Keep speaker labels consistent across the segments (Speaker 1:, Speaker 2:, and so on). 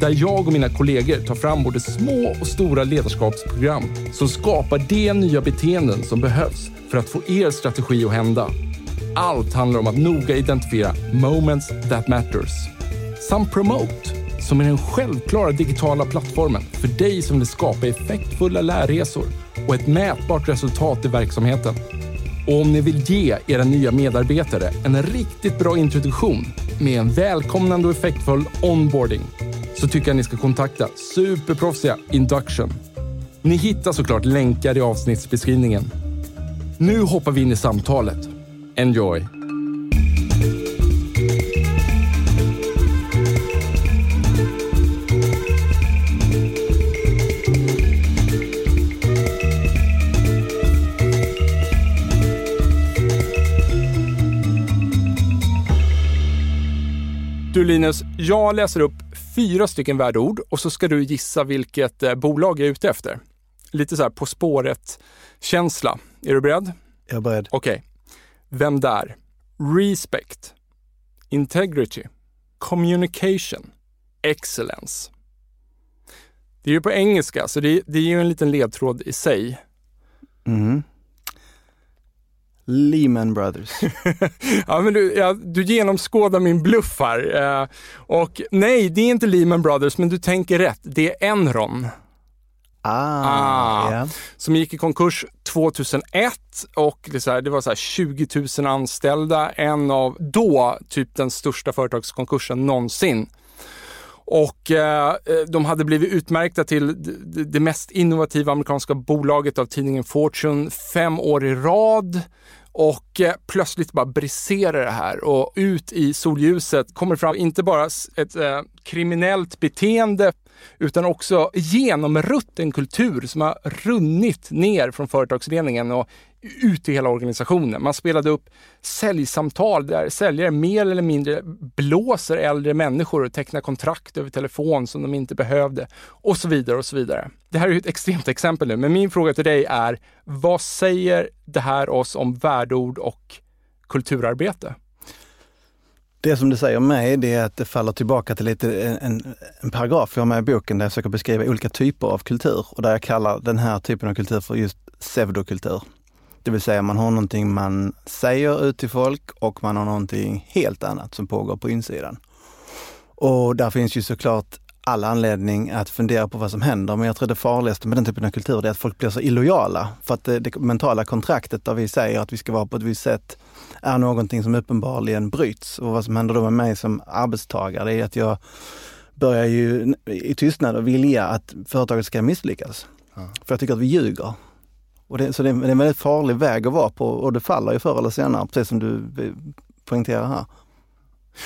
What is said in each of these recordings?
Speaker 1: där jag och mina kollegor tar fram både små och stora ledarskapsprogram som skapar de nya beteenden som behövs för att få er strategi att hända. Allt handlar om att noga identifiera moments that matters. Samt Promote, som är den självklara digitala plattformen för dig som vill skapa effektfulla lärresor och ett mätbart resultat i verksamheten. Och om ni vill ge era nya medarbetare en riktigt bra introduktion med en välkomnande och effektfull onboarding så tycker jag ni ska kontakta superproffsiga Induction. Ni hittar såklart länkar i avsnittsbeskrivningen. Nu hoppar vi in i samtalet. Enjoy! Du Linus, jag läser upp fyra stycken värdeord och så ska du gissa vilket eh, bolag jag är ute efter. Lite så här På spåret-känsla. Är du beredd?
Speaker 2: Jag är beredd.
Speaker 1: Okej. Okay. Vem där? Respect. Integrity. Communication. Excellence. Det är ju på engelska, så det, det är ju en liten ledtråd i sig.
Speaker 2: Mm. Lehman Brothers.
Speaker 1: ja, men du, ja, du genomskådar min bluff här. Eh, och nej, det är inte Lehman Brothers, men du tänker rätt. Det är Enron.
Speaker 2: Ah, ah yeah.
Speaker 1: Som gick i konkurs 2001 och det, här, det var så 20 000 anställda. En av då typ den största företagskonkursen någonsin. Och eh, de hade blivit utmärkta till det mest innovativa amerikanska bolaget av tidningen Fortune fem år i rad. Och eh, plötsligt bara briserar det här och ut i solljuset kommer fram inte bara ett eh, kriminellt beteende utan också genomrutten kultur som har runnit ner från företagsledningen och ut i hela organisationen. Man spelade upp säljsamtal där säljare mer eller mindre blåser äldre människor och tecknar kontrakt över telefon som de inte behövde och så vidare och så vidare. Det här är ett extremt exempel nu, men min fråga till dig är vad säger det här oss om värdeord och kulturarbete?
Speaker 2: Det som det säger mig, det är att det faller tillbaka till lite en, en paragraf jag har med i boken där jag försöker beskriva olika typer av kultur och där jag kallar den här typen av kultur för just pseudokultur. Det vill säga man har någonting man säger ut till folk och man har någonting helt annat som pågår på insidan. Och där finns ju såklart all anledning att fundera på vad som händer. Men jag tror det farligaste med den typen av kultur är att folk blir så illojala. För att det, det mentala kontraktet där vi säger att vi ska vara på ett visst sätt är någonting som uppenbarligen bryts. Och vad som händer då med mig som arbetstagare är att jag börjar ju i tystnad och vilja att företaget ska misslyckas. Ja. För jag tycker att vi ljuger. Och det, så det, det är en väldigt farlig väg att vara på och det faller ju förr eller senare, precis som du eh, poängterar här.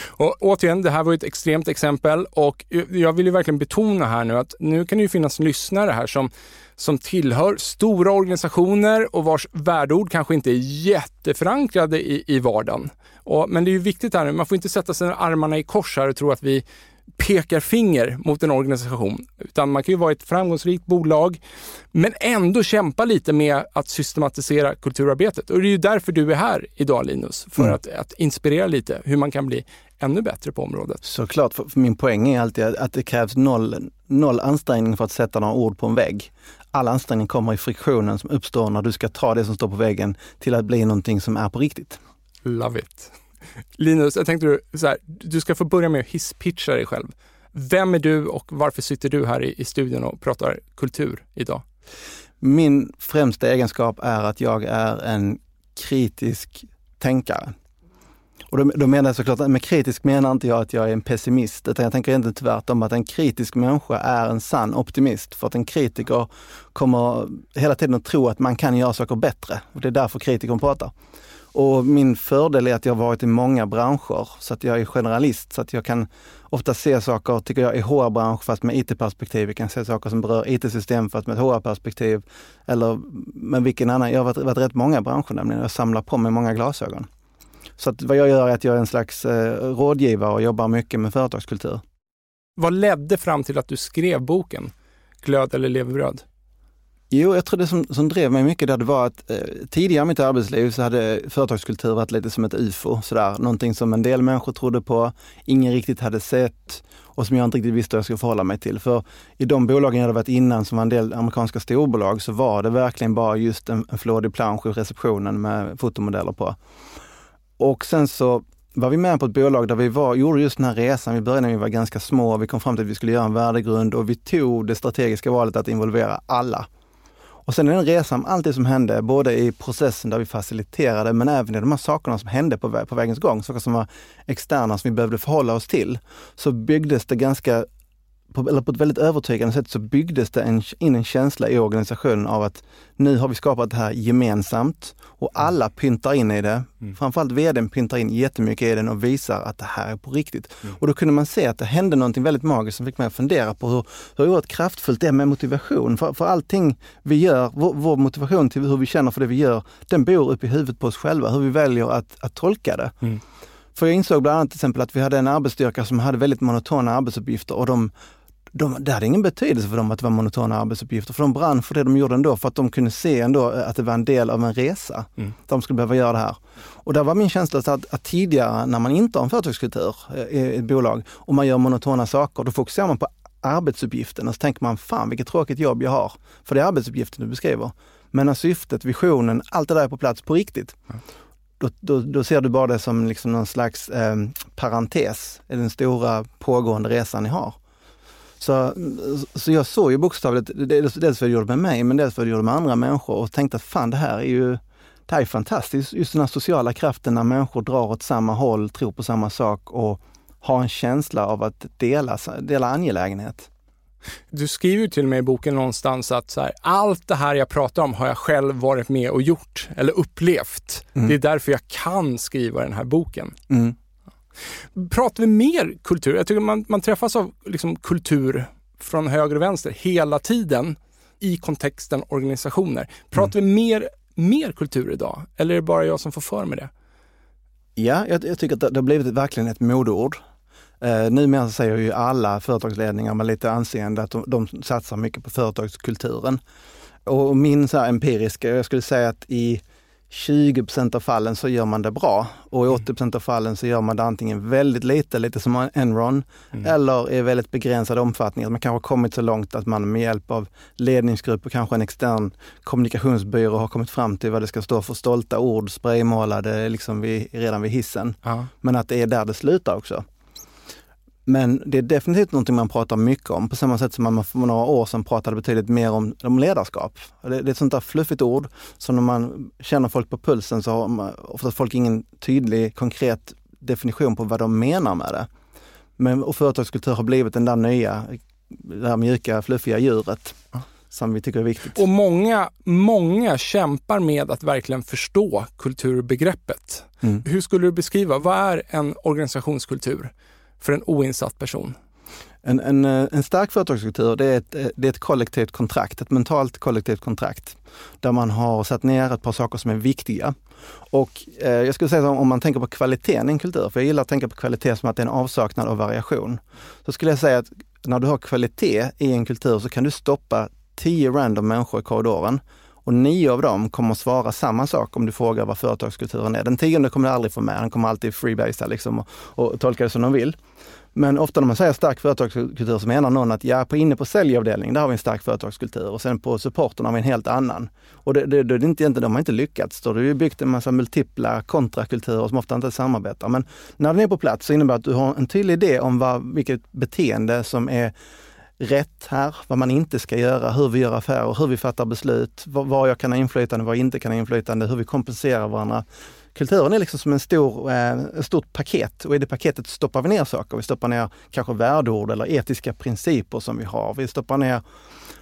Speaker 1: Och återigen, det här var ett extremt exempel och jag vill ju verkligen betona här nu att nu kan det ju finnas lyssnare här som, som tillhör stora organisationer och vars värdeord kanske inte är jätteförankrade i, i vardagen. Och, men det är ju viktigt här nu, man får inte sätta sig armarna i kors här och tro att vi pekar finger mot en organisation. Utan man kan ju vara ett framgångsrikt bolag men ändå kämpa lite med att systematisera kulturarbetet. Och det är ju därför du är här idag Linus, för mm. att, att, inspirera lite hur man kan bli ännu bättre på området.
Speaker 2: Såklart, för min poäng är alltid att det krävs noll, noll ansträngning för att sätta några ord på en vägg. All ansträngning kommer i friktionen som uppstår när du ska ta det som står på väggen till att bli någonting som är på riktigt.
Speaker 1: Love it. Linus, jag tänkte så här, du ska få börja med att hisspitcha dig själv. Vem är du och varför sitter du här i, i studion och pratar kultur idag?
Speaker 2: Min främsta egenskap är att jag är en kritisk tänkare. Och då, då menar jag såklart, med kritisk menar inte jag att jag är en pessimist, utan jag tänker egentligen tvärtom att en kritisk människa är en sann optimist. För att en kritiker kommer hela tiden att tro att man kan göra saker bättre. Och det är därför kritikern pratar. Och min fördel är att jag har varit i många branscher, så att jag är generalist, så att jag kan ofta se saker, tycker jag, i HR-bransch fast med IT-perspektiv. Jag kan se saker som berör IT-system fast med ett HR-perspektiv. Eller med vilken annan, jag har varit, varit rätt många branscher nämligen, jag samlar på mig många glasögon. Så att vad jag gör är att jag är en slags eh, rådgivare och jobbar mycket med företagskultur.
Speaker 1: Vad ledde fram till att du skrev boken Glöd eller levebröd?
Speaker 2: Jo, jag tror det som, som drev mig mycket där det var att eh, tidigare i mitt arbetsliv så hade företagskultur varit lite som ett ufo. Sådär. Någonting som en del människor trodde på, ingen riktigt hade sett och som jag inte riktigt visste hur jag skulle förhålla mig till. För i de bolagen jag hade varit innan, som var en del amerikanska storbolag, så var det verkligen bara just en, en flådig plansch i receptionen med fotomodeller på. Och sen så var vi med på ett bolag där vi var, gjorde just den här resan. Vi började när vi var ganska små. Vi kom fram till att vi skulle göra en värdegrund och vi tog det strategiska valet att involvera alla. Och sen är den resan, allt det som hände, både i processen där vi faciliterade, men även i de här sakerna som hände på, vä på vägens gång, saker som var externa som vi behövde förhålla oss till, så byggdes det ganska på, eller på ett väldigt övertygande sätt så byggdes det en, in en känsla i organisationen av att nu har vi skapat det här gemensamt och alla pyntar in i det. Mm. Framförallt vdn pyntar in jättemycket i den och visar att det här är på riktigt. Mm. Och då kunde man se att det hände någonting väldigt magiskt som fick mig att fundera på hur, hur oerhört kraftfullt det är med motivation. För, för allting vi gör, vår, vår, motivation till hur vi känner för det vi gör, den bor uppe i huvudet på oss själva, hur vi väljer att, att tolka det. Mm. För jag insåg bland annat till exempel att vi hade en arbetsstyrka som hade väldigt monotona arbetsuppgifter och de de, det hade ingen betydelse för dem att det var monotona arbetsuppgifter, för de brann för det de gjorde ändå, för att de kunde se ändå att det var en del av en resa. Mm. De skulle behöva göra det här. Och där var min känsla att, att tidigare, när man inte har en företagskultur eh, i ett bolag och man gör monotona saker, då fokuserar man på arbetsuppgiften och så tänker man, fan vilket tråkigt jobb jag har. För det är arbetsuppgiften du beskriver. Men när syftet, visionen, allt det där är på plats på riktigt, mm. Då, då, då, ser du bara det som liksom någon slags eh, parentes i den stora pågående resan ni har. Så, så jag såg ju bokstavligt, dels, dels vad det gjorde med mig, men dels vad det gjorde med andra människor och tänkte att fan det här är ju det här är fantastiskt. Just den här sociala kraften när människor drar åt samma håll, tror på samma sak och har en känsla av att dela, dela angelägenhet.
Speaker 1: Du skriver till med i boken någonstans att här, allt det här jag pratar om har jag själv varit med och gjort eller upplevt. Mm. Det är därför jag kan skriva den här boken. Mm. Pratar vi mer kultur? Jag tycker man, man träffas av liksom kultur från höger och vänster hela tiden i kontexten organisationer. Pratar mm. vi mer, mer kultur idag? Eller är det bara jag som får för mig det?
Speaker 2: Ja, jag, jag tycker att det har blivit verkligen ett modeord. Eh, numera säger ju alla företagsledningar med lite anseende att de, de satsar mycket på företagskulturen. Och min så empiriska, jag skulle säga att i 20% av fallen så gör man det bra och i 80 mm. av fallen så gör man det antingen väldigt lite, lite som Enron, mm. eller i väldigt begränsad omfattning. Att man kanske har kommit så långt att man med hjälp av ledningsgrupp och kanske en extern kommunikationsbyrå har kommit fram till vad det ska stå för stolta ord spraymålade liksom vid, redan vid hissen. Ja. Men att det är där det slutar också. Men det är definitivt någonting man pratar mycket om, på samma sätt som man för några år sedan pratade betydligt mer om, om ledarskap. Det, det är ett sånt där fluffigt ord, som när man känner folk på pulsen så har oftast folk ingen tydlig, konkret definition på vad de menar med det. Men och företagskultur har blivit den där nya, det här mjuka, fluffiga djuret som vi tycker är viktigt.
Speaker 1: Och många, många kämpar med att verkligen förstå kulturbegreppet. Mm. Hur skulle du beskriva, vad är en organisationskultur? För en oinsatt person?
Speaker 2: En, en, eh, en stark företagskultur det är, ett, eh, det är ett kollektivt kontrakt, ett mentalt kollektivt kontrakt. Där man har satt ner ett par saker som är viktiga. Och eh, jag skulle säga om man tänker på kvaliteten i en kultur, för jag gillar att tänka på kvalitet som att det är en avsaknad av variation. Så skulle jag säga att när du har kvalitet i en kultur så kan du stoppa tio random människor i korridoren och nio av dem kommer att svara samma sak om du frågar vad företagskulturen är. Den tionde kommer du aldrig få med, den kommer alltid freebasea liksom och, och tolka det som de vill. Men ofta när man säger stark företagskultur så menar någon att ja, på inne på säljavdelningen, där har vi en stark företagskultur och sen på supporten har vi en helt annan. Och det, det, det är inte, de har inte lyckats. Då. Du ju byggt en massa multipla kontrakulturer som ofta inte samarbetar. Men när den är på plats så innebär det att du har en tydlig idé om vad, vilket beteende som är rätt här, vad man inte ska göra, hur vi gör affärer, hur vi fattar beslut, var jag kan ha inflytande, var jag inte kan ha inflytande, hur vi kompenserar varandra. Kulturen är liksom som en stor, eh, ett stort paket och i det paketet stoppar vi ner saker. Vi stoppar ner kanske värdeord eller etiska principer som vi har. Vi stoppar ner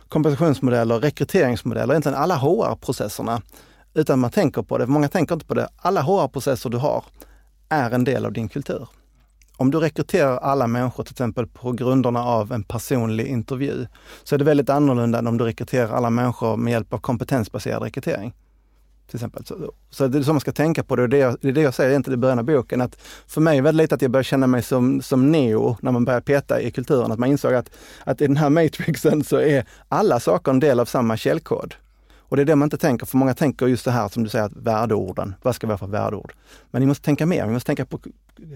Speaker 2: kompensationsmodeller, rekryteringsmodeller, egentligen alla HR-processerna utan man tänker på det. Många tänker inte på det. Alla HR-processer du har är en del av din kultur. Om du rekryterar alla människor till exempel på grunderna av en personlig intervju, så är det väldigt annorlunda än om du rekryterar alla människor med hjälp av kompetensbaserad rekrytering. Till exempel. Så, så det är så man ska tänka på det. Och det, är, det är det jag säger egentligen i början av boken. Att för mig var det lite att jag började känna mig som, som neo när man började peta i kulturen. Att man insåg att, att i den här matrixen så är alla saker en del av samma källkod. Och det är det man inte tänker, för många tänker just det här som du säger, att värdeorden. Vad ska vi ha för värdeord? Men ni måste tänka mer, vi måste tänka på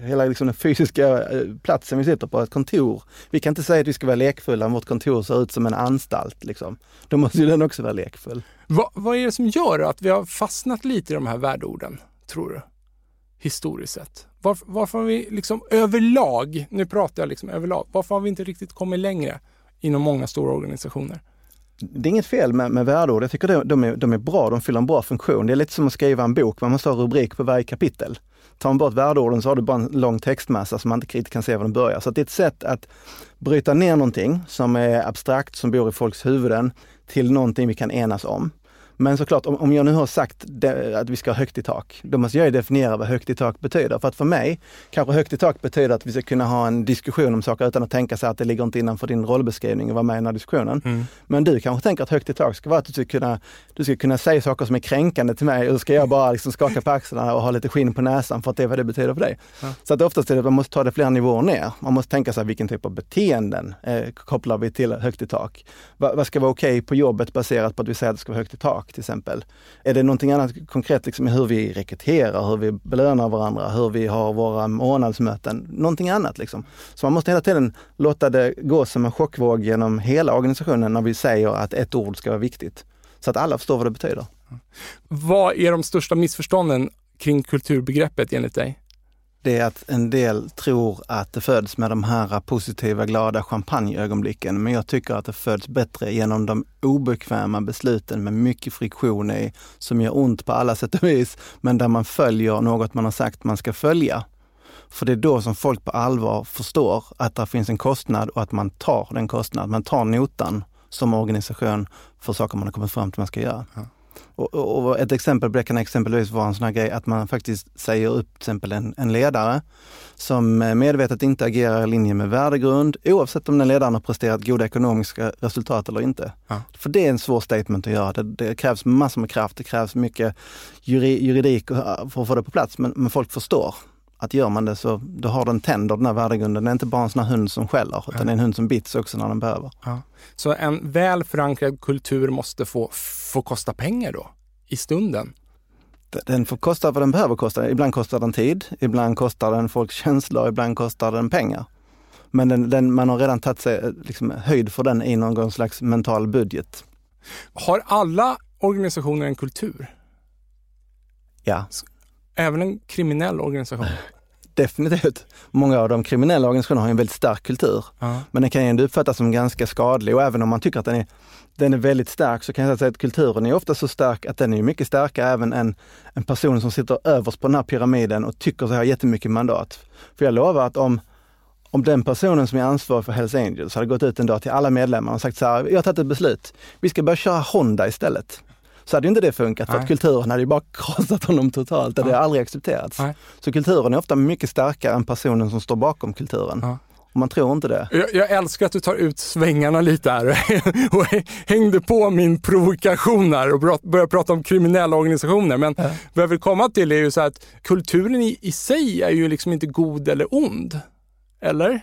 Speaker 2: hela liksom den fysiska eh, platsen vi sitter på, ett kontor. Vi kan inte säga att vi ska vara lekfulla om vårt kontor ser ut som en anstalt. Liksom. Då måste ju den också vara lekfull.
Speaker 1: Va, vad är det som gör att vi har fastnat lite i de här värdeorden, tror du? Historiskt sett. Varför, varför har vi liksom överlag, nu pratar jag liksom överlag, varför har vi inte riktigt kommit längre inom många stora organisationer?
Speaker 2: Det är inget fel med, med värdeord. Jag tycker de, är, de är bra, de fyller en bra funktion. Det är lite som att skriva en bok, man måste ha rubrik på varje kapitel. Tar man bort värdeorden så har du bara en lång textmassa som man inte riktigt kan se var den börjar. Så det är ett sätt att bryta ner någonting som är abstrakt, som bor i folks huvuden, till någonting vi kan enas om. Men såklart, om, om jag nu har sagt det, att vi ska ha högt i tak, då måste jag definiera vad högt i tak betyder. För att för mig kanske högt i tak betyder att vi ska kunna ha en diskussion om saker utan att tänka sig att det ligger inte innanför din rollbeskrivning att vara med i den här diskussionen. Mm. Men du kanske tänker att högt i tak ska vara att du ska kunna, du ska kunna säga saker som är kränkande till mig och då ska jag bara liksom skaka på axlarna och ha lite skinn på näsan för att det är vad det betyder för dig. Ja. Så att oftast är det att man måste ta det flera nivåer ner. Man måste tänka sig vilken typ av beteenden eh, kopplar vi till högt i tak. Va, vad ska vara okej okay på jobbet baserat på att vi säger att det ska vara högt i tak till exempel. Är det någonting annat konkret liksom hur vi rekryterar, hur vi belönar varandra, hur vi har våra månadsmöten, någonting annat liksom. Så man måste hela tiden låta det gå som en chockvåg genom hela organisationen när vi säger att ett ord ska vara viktigt. Så att alla förstår vad det betyder.
Speaker 1: Vad är de största missförstånden kring kulturbegreppet enligt dig?
Speaker 2: Det är att en del tror att det föds med de här positiva, glada champagneögonblicken. Men jag tycker att det föds bättre genom de obekväma besluten med mycket friktion i, som gör ont på alla sätt och vis, men där man följer något man har sagt man ska följa. För det är då som folk på allvar förstår att det finns en kostnad och att man tar den kostnaden. Man tar notan som organisation för saker man har kommit fram till man ska göra. Ja. Och, och, ett exempel det kan exempelvis vara en sån här grej att man faktiskt säger upp till exempel en, en ledare som medvetet inte agerar i linje med värdegrund oavsett om den ledaren har presterat goda ekonomiska resultat eller inte. Ja. För det är en svår statement att göra. Det, det krävs massor med kraft, det krävs mycket juridik för att få det på plats men, men folk förstår att gör man det så då har den tänder, den här värdegrunden. Det är inte bara en sån här hund som skäller, utan ja. det är en hund som bits också när den behöver. Ja.
Speaker 1: Så en väl förankrad kultur måste få, få kosta pengar då, i stunden?
Speaker 2: Den får kosta vad den behöver kosta. Ibland kostar den tid, ibland kostar den folks känslor, ibland kostar den pengar. Men den, den, man har redan tagit sig liksom, höjd för den i någon slags mental budget.
Speaker 1: Har alla organisationer en kultur?
Speaker 2: Ja.
Speaker 1: Även en kriminell organisation?
Speaker 2: Definitivt. Många av de kriminella organisationerna har en väldigt stark kultur. Uh. Men den kan ju ändå uppfattas som ganska skadlig och även om man tycker att den är, den är väldigt stark så kan jag säga att kulturen är ofta så stark att den är mycket starkare även än en person som sitter överst på den här pyramiden och tycker sig ha jättemycket mandat. För jag lovar att om om den personen som är ansvarig för Hells Angels hade gått ut en dag till alla medlemmar och sagt så här, jag har tagit ett beslut. Vi ska börja köra Honda istället så hade inte det funkat för att kulturen hade ju bara krossat honom totalt. Det hade aldrig accepterats. Nej. Så kulturen är ofta mycket starkare än personen som står bakom kulturen. Ja. Och man tror inte det.
Speaker 1: Jag, jag, älskar att du tar ut svängarna lite här och hängde på min provokation här och började prata om kriminella organisationer. Men ja. vad jag vill komma till är ju så att kulturen i, i sig är ju liksom inte god eller ond. Eller?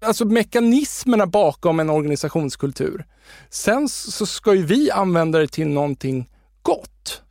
Speaker 1: Alltså mekanismerna bakom en organisationskultur. Sen så ska ju vi använda det till någonting gott.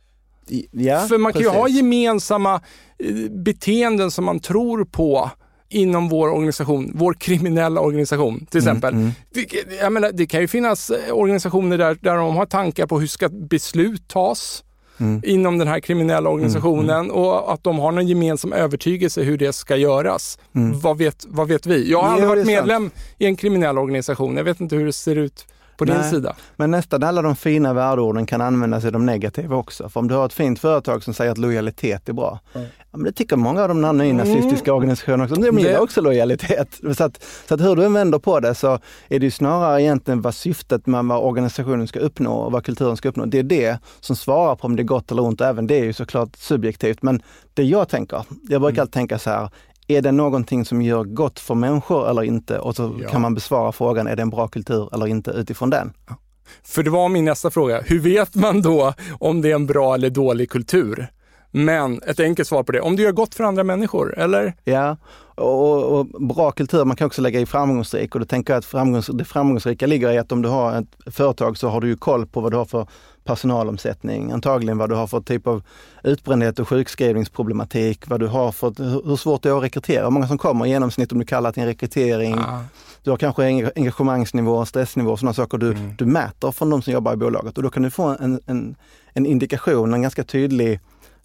Speaker 1: Ja, För man kan precis. ju ha gemensamma eh, beteenden som man tror på inom vår organisation, vår kriminella organisation till mm, exempel. Mm, mm. Jag menar, det kan ju finnas eh, organisationer där, där de har tankar på hur ska beslut tas mm. inom den här kriminella organisationen mm, mm. och att de har någon gemensam övertygelse hur det ska göras. Mm. Vad, vet, vad vet vi? Jag har aldrig varit medlem sant. i en kriminell organisation. Jag vet inte hur det ser ut på
Speaker 2: Nej.
Speaker 1: din sida.
Speaker 2: Men nästan alla de fina värdeorden kan användas i de negativa också. För om du har ett fint företag som säger att lojalitet är bra,
Speaker 1: Mm.
Speaker 2: ja, men det tycker många av de här nynazistiska organisationerna också. De gillar
Speaker 1: Det-
Speaker 2: också lojalitet. Så att, så att hur du än vänder på det så är det ju snarare egentligen vad syftet med vad organisationen ska uppnå och vad kulturen ska uppnå. Det är det som svarar på om det är gott eller ont. Även det är ju såklart subjektivt. Men det jag tänker, jag brukar
Speaker 1: Mm.
Speaker 2: alltid tänka så här, är det någonting som gör gott för människor eller inte? Och så
Speaker 1: Ja.
Speaker 2: kan man besvara frågan, är det en bra kultur eller inte utifrån den?
Speaker 1: För det var min nästa fråga. Hur vet man då om det är en bra eller dålig kultur? Men ett enkelt svar på det, om det gör gott för andra människor, eller?
Speaker 2: Ja, och, och bra kultur, man kan också lägga i framgångsrik och då tänker jag att framgångs, det framgångsrika ligger i att om du har ett företag så har du ju koll på vad du har för personalomsättning, antagligen vad du har för typ av utbrändhet och sjukskrivningsproblematik, vad du har för, hur svårt det är att rekrytera, hur många som kommer i genomsnitt om du kallar till en rekrytering.
Speaker 1: Ah,
Speaker 2: Du har kanske enga- engagemangsnivå, stressnivå, sådana saker du,
Speaker 1: Mm.
Speaker 2: du mäter från de som jobbar i bolaget och då kan du få en, en, en indikation, en ganska tydlig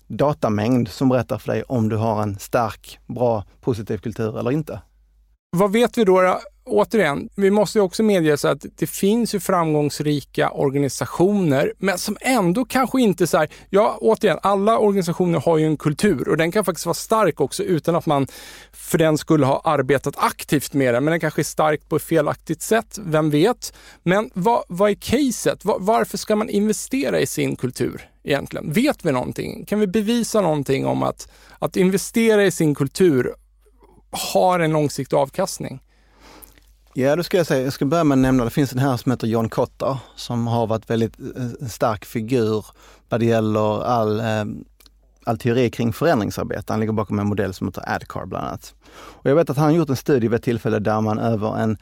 Speaker 2: datamängd som berättar för dig om du har en stark, bra, positiv kultur eller inte.
Speaker 1: Vad vet vi då? Återigen, vi måste också medge så att det finns ju framgångsrika organisationer, men som ändå kanske inte så här, ja återigen, alla organisationer har ju en kultur och den kan faktiskt vara stark också utan att man för den skulle ha arbetat aktivt med den, men den kanske är stark på ett felaktigt sätt, vem vet? Men vad, vad är caset? Var, varför ska man investera i sin kultur egentligen? Vet vi någonting? Kan vi bevisa någonting om att, att investera i sin kultur har en långsiktig avkastning?
Speaker 2: Ja, då ska jag säga, jag ska börja med att nämna, det finns en här som heter John Cotter som har varit väldigt eh, stark figur vad det gäller all, eh, all teori kring förändringsarbete. Han ligger bakom en modell som heter ADCAR bland annat. Och jag vet att han har gjort en studie vid ett tillfälle där man över en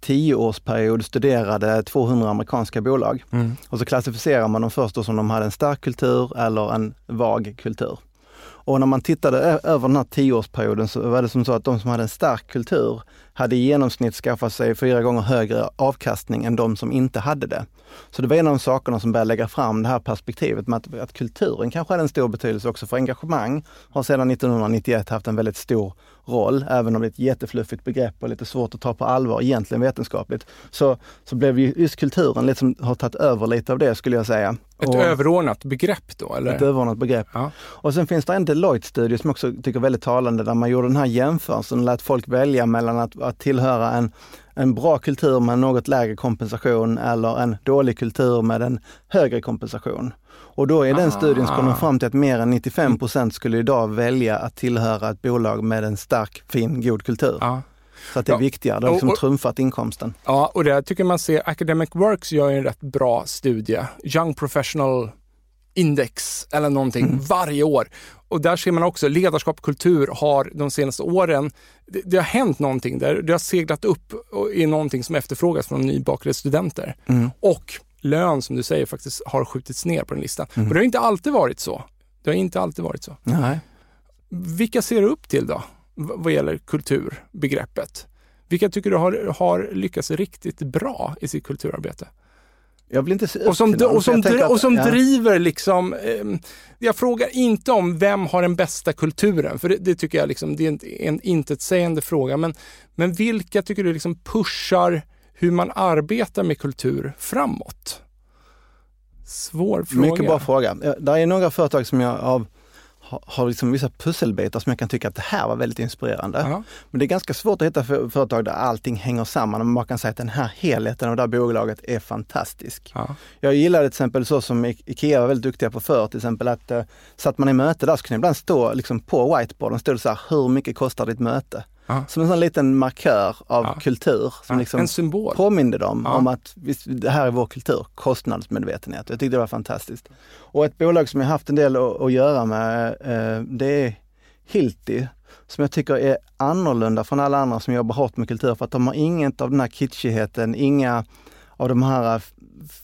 Speaker 2: tioårsperiod studerade 200 amerikanska bolag. Och så klassificerar man dem först som de hade en stark kultur eller en vag kultur. Och när man tittade över den här tioårsperioden så var det som så att de som hade en stark kultur hade i genomsnitt skaffat sig fyra gånger högre avkastning än de som inte hade det. Så det var en av de sakerna som började lägga fram det här perspektivet med att, att kulturen kanske hade en stor betydelse också för engagemang. Har sedan 1991 haft en väldigt stor roll, även om det är ett jättefluffigt begrepp och lite svårt att ta på allvar egentligen vetenskapligt. Så, så blev ju just kulturen lite som har tagit över lite av det skulle jag säga.
Speaker 1: Ett
Speaker 2: Och-
Speaker 1: överordnat begrepp då, eller?
Speaker 2: ett överordnat begrepp.
Speaker 1: Ja.
Speaker 2: Och sen finns det en Deloitte-studie som jag också tycker är väldigt talande där man gjorde den här jämförelsen och lät folk välja mellan att, att tillhöra en, en bra kultur med något lägre kompensation eller en dålig kultur med en högre kompensation. Och då i den
Speaker 1: Ah.
Speaker 2: studien så kom de fram till att mer än 95 procent skulle idag välja att tillhöra ett bolag med en stark, fin, god kultur.
Speaker 1: Ja.
Speaker 2: Så att det är
Speaker 1: Ja.
Speaker 2: viktigare, det har liksom
Speaker 1: Och- och-
Speaker 2: trumfat inkomsten.
Speaker 1: ja, och där tycker man ser Academic Works gör en rätt bra studie. Young Professional Index eller någonting
Speaker 2: Mm.
Speaker 1: varje år. Och där ser man också ledarskap och kultur har de senaste åren, det, det har hänt någonting där. Det har seglat upp är någonting som efterfrågas från nybakade studenter.
Speaker 2: Mm.
Speaker 1: Och lön, som du säger, faktiskt har skjutits ner på den listan.
Speaker 2: Mm.
Speaker 1: Och det har inte alltid varit så. Det har inte alltid varit så.
Speaker 2: Nej.
Speaker 1: Vilka ser du upp till då, vad gäller kulturbegreppet? Vilka tycker du har, har lyckats riktigt bra i sitt kulturarbete?
Speaker 2: Jag vill inte se
Speaker 1: Och som,
Speaker 2: till
Speaker 1: och som, dri-
Speaker 2: att-
Speaker 1: och som
Speaker 2: ja.
Speaker 1: driver liksom, eh, jag frågar inte om vem har den bästa kulturen, för det, det tycker jag liksom, det är en, en intetsägande fråga, men, men vilka tycker du liksom pushar hur man arbetar med kultur framåt? Svår fråga.
Speaker 2: Mycket bra fråga. Där är några företag som jag av, har, liksom vissa pusselbitar som jag kan tycka att det här var väldigt inspirerande.
Speaker 1: Ja.
Speaker 2: Men det är ganska svårt att hitta för, företag där allting hänger samman och man kan säga att den här helheten av det här bolaget är fantastisk.
Speaker 1: Ja.
Speaker 2: Jag gillade till exempel så som Ikea var väldigt duktiga på förr, till exempel att uh, satt man i möte där så kunde det ibland stå liksom på whiteboarden, stod det så här, hur mycket kostar ditt möte?
Speaker 1: Ja.
Speaker 2: Som en sån liten markör av
Speaker 1: Ja.
Speaker 2: kultur som
Speaker 1: Ja,
Speaker 2: liksom
Speaker 1: en symbol.
Speaker 2: påminde dem om att visst, det här är vår kultur, kostnadsmedvetenhet. Jag tyckte det var fantastiskt. Och ett bolag som jag haft en del att, att göra med, eh, det är Hilti, som jag tycker är annorlunda från alla andra som jobbar hårt med kultur, för att de har inget av den här kitschigheten, inga av de här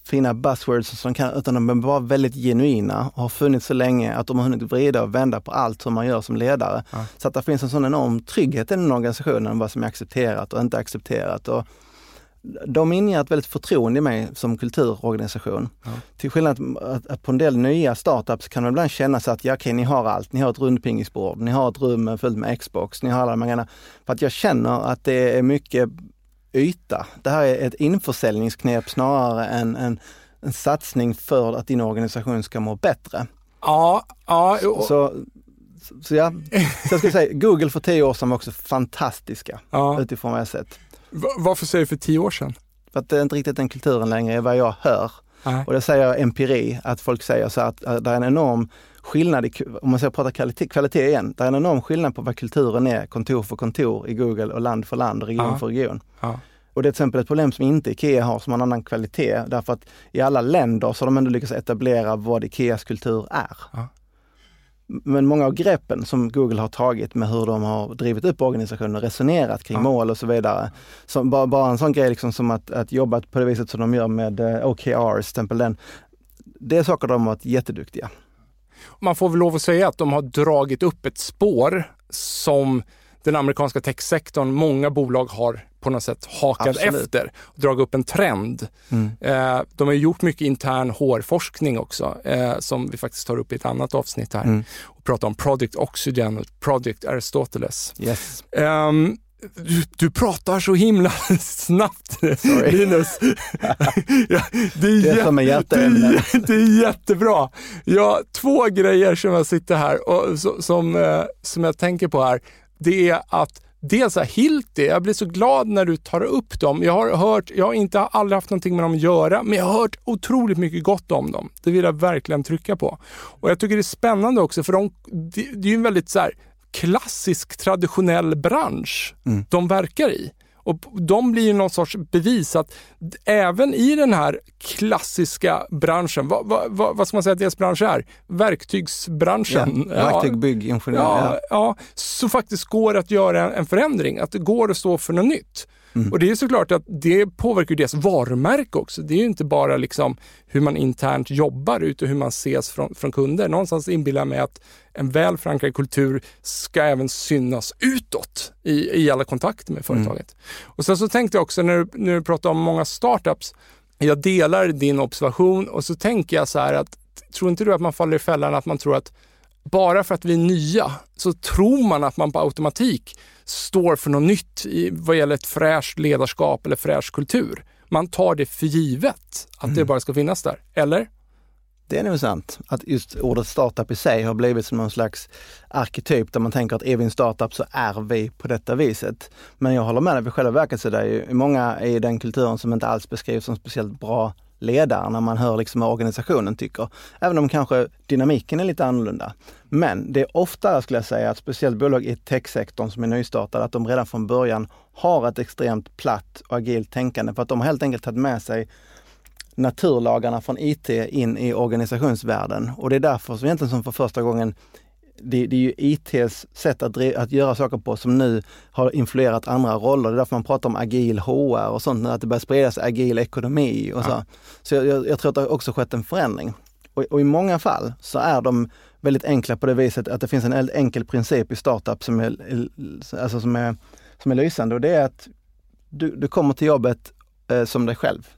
Speaker 2: fina buzzwords som kan, utan de är bara väldigt genuina och har funnits så länge att de har hunnit vrida och vända på allt som man gör som ledare.
Speaker 1: Ja.
Speaker 2: Så att det finns en sån enorm trygghet i den organisationen, vad som är accepterat och inte accepterat. Och de inger ett väldigt förtroende i mig som kulturorganisation.
Speaker 1: Ja.
Speaker 2: Till skillnad att, att på en del nya startups kan man ibland känna sig att ja, okej, ni har allt. Ni har ett rundpingisbord, ni har ett rum fullt med Xbox, ni har alla de här grejerna. För att jag känner att det är mycket yta. Det här är ett införsäljningsknep snarare än en, en satsning för att din organisation ska må bättre.
Speaker 1: Ja, ja.
Speaker 2: Så, så, så ja, så jag skulle säga Google för tio år sedan var också fantastiska
Speaker 1: ja.
Speaker 2: utifrån vad jag sett.
Speaker 1: Va- varför säger du för tio år sedan?
Speaker 2: För att det är inte riktigt den kulturen längre, är vad jag hör.
Speaker 1: Nej.
Speaker 2: Och det säger empiri, att folk säger så att, att det är en enorm skillnad, i, om man ska prata kvalitet, kvalitet igen, det är en enorm skillnad på vad kulturen är kontor för kontor i Google och land för land, region
Speaker 1: Ja.
Speaker 2: för region.
Speaker 1: Ja.
Speaker 2: Och det är till exempel ett problem som inte IKEA har som har en annan kvalitet därför att i alla länder så har de ändå lyckats etablera vad IKEAs kultur är.
Speaker 1: Ja.
Speaker 2: Men många av greppen som Google har tagit med hur de har drivit upp organisationen och resonerat kring
Speaker 1: Ja.
Speaker 2: mål och så vidare. Som bara, bara en sån grej liksom som att, att jobba på det viset som de gör med eh, OKRs, till exempel den. Det är saker de har varit jätteduktiga.
Speaker 1: Man får väl lov att säga att de har dragit upp ett spår som den amerikanska techsektorn, många bolag har på något sätt hakat
Speaker 2: Absolut.
Speaker 1: efter. Dragit upp en trend.
Speaker 2: Mm.
Speaker 1: Eh, de har gjort mycket intern HR-forskning också, eh, som vi faktiskt tar upp i ett annat avsnitt här.
Speaker 2: Mm.
Speaker 1: Och pratar om Project Oxygen och Project Aristoteles.
Speaker 2: Yes.
Speaker 1: Ehm, du, du pratar så himla snabbt
Speaker 2: Sorry.
Speaker 1: Linus. ja, det, är
Speaker 2: Det är som
Speaker 1: är, det är jättebra. Ja, två grejer som jag sitter här och så, som, eh, som jag tänker på här. Det är att Dels är Hilti, jag blir så glad när du tar upp dem. Jag har hört, jag har inte aldrig haft någonting med dem att göra, men jag har hört otroligt mycket gott om dem. Det vill jag verkligen trycka på. Och jag tycker det är spännande också, för de, det, det är ju en väldigt så här, klassisk traditionell bransch
Speaker 2: Mm.
Speaker 1: de verkar i. Och de blir ju någon sorts bevis att även i den här klassiska branschen, vad, vad, vad, ska man säga att deras bransch är? Verktygsbranschen.
Speaker 2: Ja, verktyg, bygg, ingenjör.
Speaker 1: Ja,
Speaker 2: Ja.
Speaker 1: ja, så faktiskt går det att göra en- en förändring, att det går att stå för något nytt.
Speaker 2: Mm.
Speaker 1: Och det är såklart att det påverkar ju deras varumärke också. Det är ju inte bara liksom hur man internt jobbar utan hur man ses från, från kunder. Någonstans inbillar jag mig att en väl förankrad kultur ska även synas utåt i, i alla kontakter med företaget. Och sen så tänkte jag också när du, när du pratar om många startups, jag delar din observation och så tänker jag så här att tror inte du att man faller i fällan att man tror att bara för att vi är nya så tror man att man på automatik står för något nytt i, vad gäller ett fräscht ledarskap eller fräsch kultur. Man tar det för givet att det bara ska finnas där, eller?
Speaker 2: Det är nog sant. Att just ordet startup i sig har blivit som någon slags arketyp där man tänker att är vi en startup så är vi på detta viset. Men jag håller med dig, för själva verket så är det ju många i den kulturen som inte alls beskrivs som speciellt bra ledare när man hör liksom vad organisationen tycker. Även om kanske dynamiken är lite annorlunda. Men det är ofta, skulle jag säga, att speciellt bolag i techsektorn som är nystartade, att de redan från början har ett extremt platt och agilt tänkande för att de har helt enkelt tagit med sig naturlagarna från IT in i organisationsvärlden. Och det är därför som egentligen som för första gången det, det är ju ITs sätt att, att göra saker på som nu har influerat andra roller. Det är därför man pratar om agil HR och sånt, nu, att det börjar sprida sig agil ekonomi och så.
Speaker 1: Ja.
Speaker 2: Så jag, jag, jag tror att det har också skett en förändring. Och, och i många fall så är de väldigt enkla på det viset att det finns en enkel princip i startup som är, alltså som är, som är lysande och det är att du, du kommer till jobbet eh, som dig själv.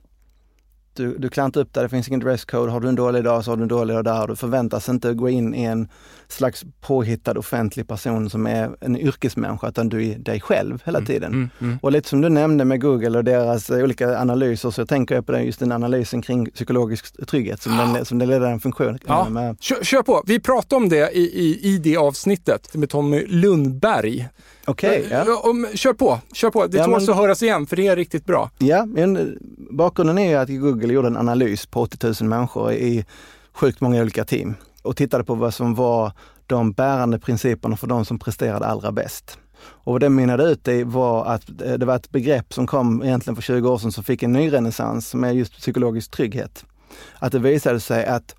Speaker 2: Du, du inte upp där, det finns ingen dresscode. Har du en dålig dag så har du en dålig dag där. Du förväntas inte gå in i en slags påhittad offentlig person som är en yrkesmänniska, utan du är dig själv hela tiden.
Speaker 1: Mm, mm.
Speaker 2: Och lite som du nämnde med Google och deras eh, olika analyser, så tänker jag på den, just den analysen kring psykologisk trygghet som den, som den ledande funktion.
Speaker 1: Ja.
Speaker 2: Med,
Speaker 1: Kör, kör på. Vi pratade om det i, i, i det avsnittet med Tommy Lundberg.
Speaker 2: Okej, ja.
Speaker 1: Eh, om- Kör på, kör på. Det
Speaker 2: Ja,
Speaker 1: tåls
Speaker 2: men-
Speaker 1: att höras igen för det är riktigt bra.
Speaker 2: Ja, men bakgrunden är ju att Google gjorde en analys på 80 000 människor i sjukt många olika team och tittade på vad som var de bärande principerna för de som presterade allra bäst. Och vad det mynnade ut i var att eh, det var ett begrepp som kom egentligen för 20 år sedan som fick en ny renässans med just psykologisk trygghet. Att det visade sig att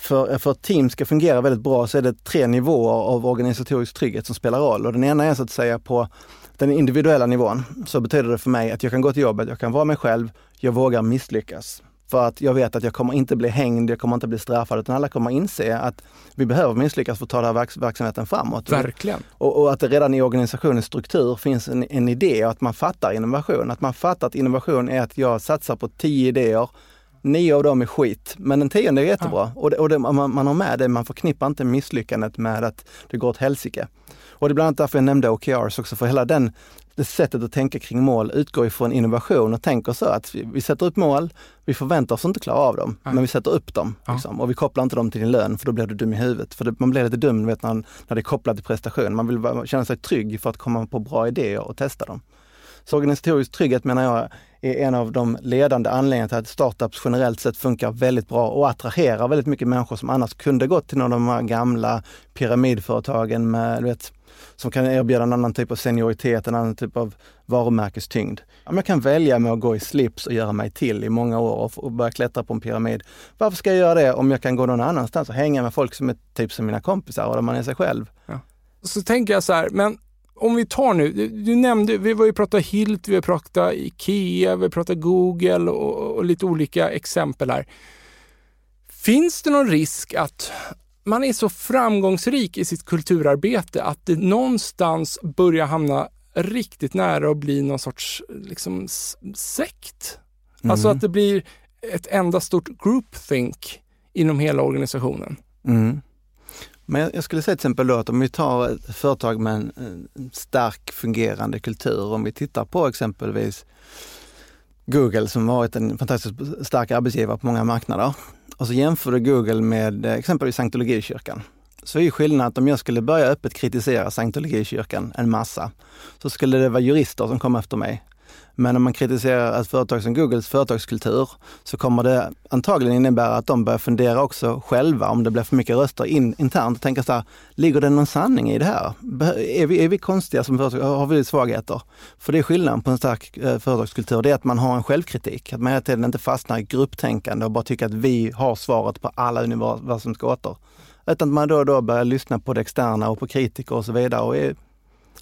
Speaker 2: för, för att team ska fungera väldigt bra så är det tre nivåer av organisatorisk trygghet som spelar roll. Och den ena är så att säga på den individuella nivån. Så betyder det för mig att jag kan gå till jobbet, jag kan vara mig själv, jag vågar misslyckas. För att jag vet att jag kommer inte bli hängd, jag kommer inte bli straffad, utan alla kommer inse att vi behöver misslyckas för att ta den här verks- verksamheten framåt.
Speaker 1: Verkligen.
Speaker 2: Och, och att det redan i organisationens struktur finns en, en idé och att man fattar innovation. Att man fattar att innovation är att jag satsar på tio idéer, nio av dem är skit, men den tionde är jättebra. Och, det, och det, man, man har med det, man förknippar inte misslyckandet med att det går åt helsike. Och det är bland annat därför jag nämnde OKRs också, för hela den, det sättet att tänka kring mål utgår ifrån innovation och tänker så att vi, vi sätter upp mål, vi förväntar oss inte klara av dem, Nej. men vi sätter upp dem. Ja. Liksom, och vi kopplar inte dem till din lön för då blir du dum i huvudet. För det, man blir lite dum vet, när, när det är kopplat till prestation. Man vill känna sig trygg för att komma på bra idéer och testa dem. Så organisatorisk trygghet menar jag är en av de ledande anledningarna till att startups generellt sett funkar väldigt bra och attraherar väldigt mycket människor som annars kunde gått till någon av de här gamla pyramidföretagen med, vet, som kan erbjuda en annan typ av senioritet, en annan typ av varumärkestyngd. Om jag kan välja med att gå i slips och göra mig till i många år och, börja klättra på en pyramid. Varför ska jag göra det om jag kan gå någon annanstans och hänga med folk som är typ som mina kompisar och där man är sig själv? Ja.
Speaker 1: Så tänker jag så här, men om vi tar nu, du, nämnde, vi har ju pratat Hilt, vi har pratat Ikea, vi har pratat Google och, och lite olika exempel här. Finns det någon risk att man är så framgångsrik i sitt kulturarbete att det någonstans börjar hamna riktigt nära att bli någon sorts liksom, sekt. Mm. Alltså att det blir ett enda stort groupthink inom hela organisationen.
Speaker 2: Mm. Men jag skulle säga till exempel då att om vi tar ett företag med en, stark fungerande kultur, om vi tittar på exempelvis Google som varit en fantastiskt stark arbetsgivare på många marknader. Och så jämför du Google med eh, exempelvis Scientologikyrkan. Så är skillnaden att om jag skulle börja öppet kritisera Scientologikyrkan en massa, så skulle det vara jurister som kom efter mig. Men om man kritiserar ett företag som Googles företagskultur så kommer det antagligen innebära att de börjar fundera också själva om det blir för mycket röster in, internt och tänka så här, ligger det någon sanning i det här? Är vi, är vi konstiga som företag? Har vi svagheter? För det är skillnaden på en stark eh, företagskultur, det är att man har en självkritik. Att man hela tiden inte fastnar i grupptänkande och bara tycker att vi har svaret på alla universums gåtor. Utan att man då och då börjar lyssna på det externa och på kritiker och så vidare och är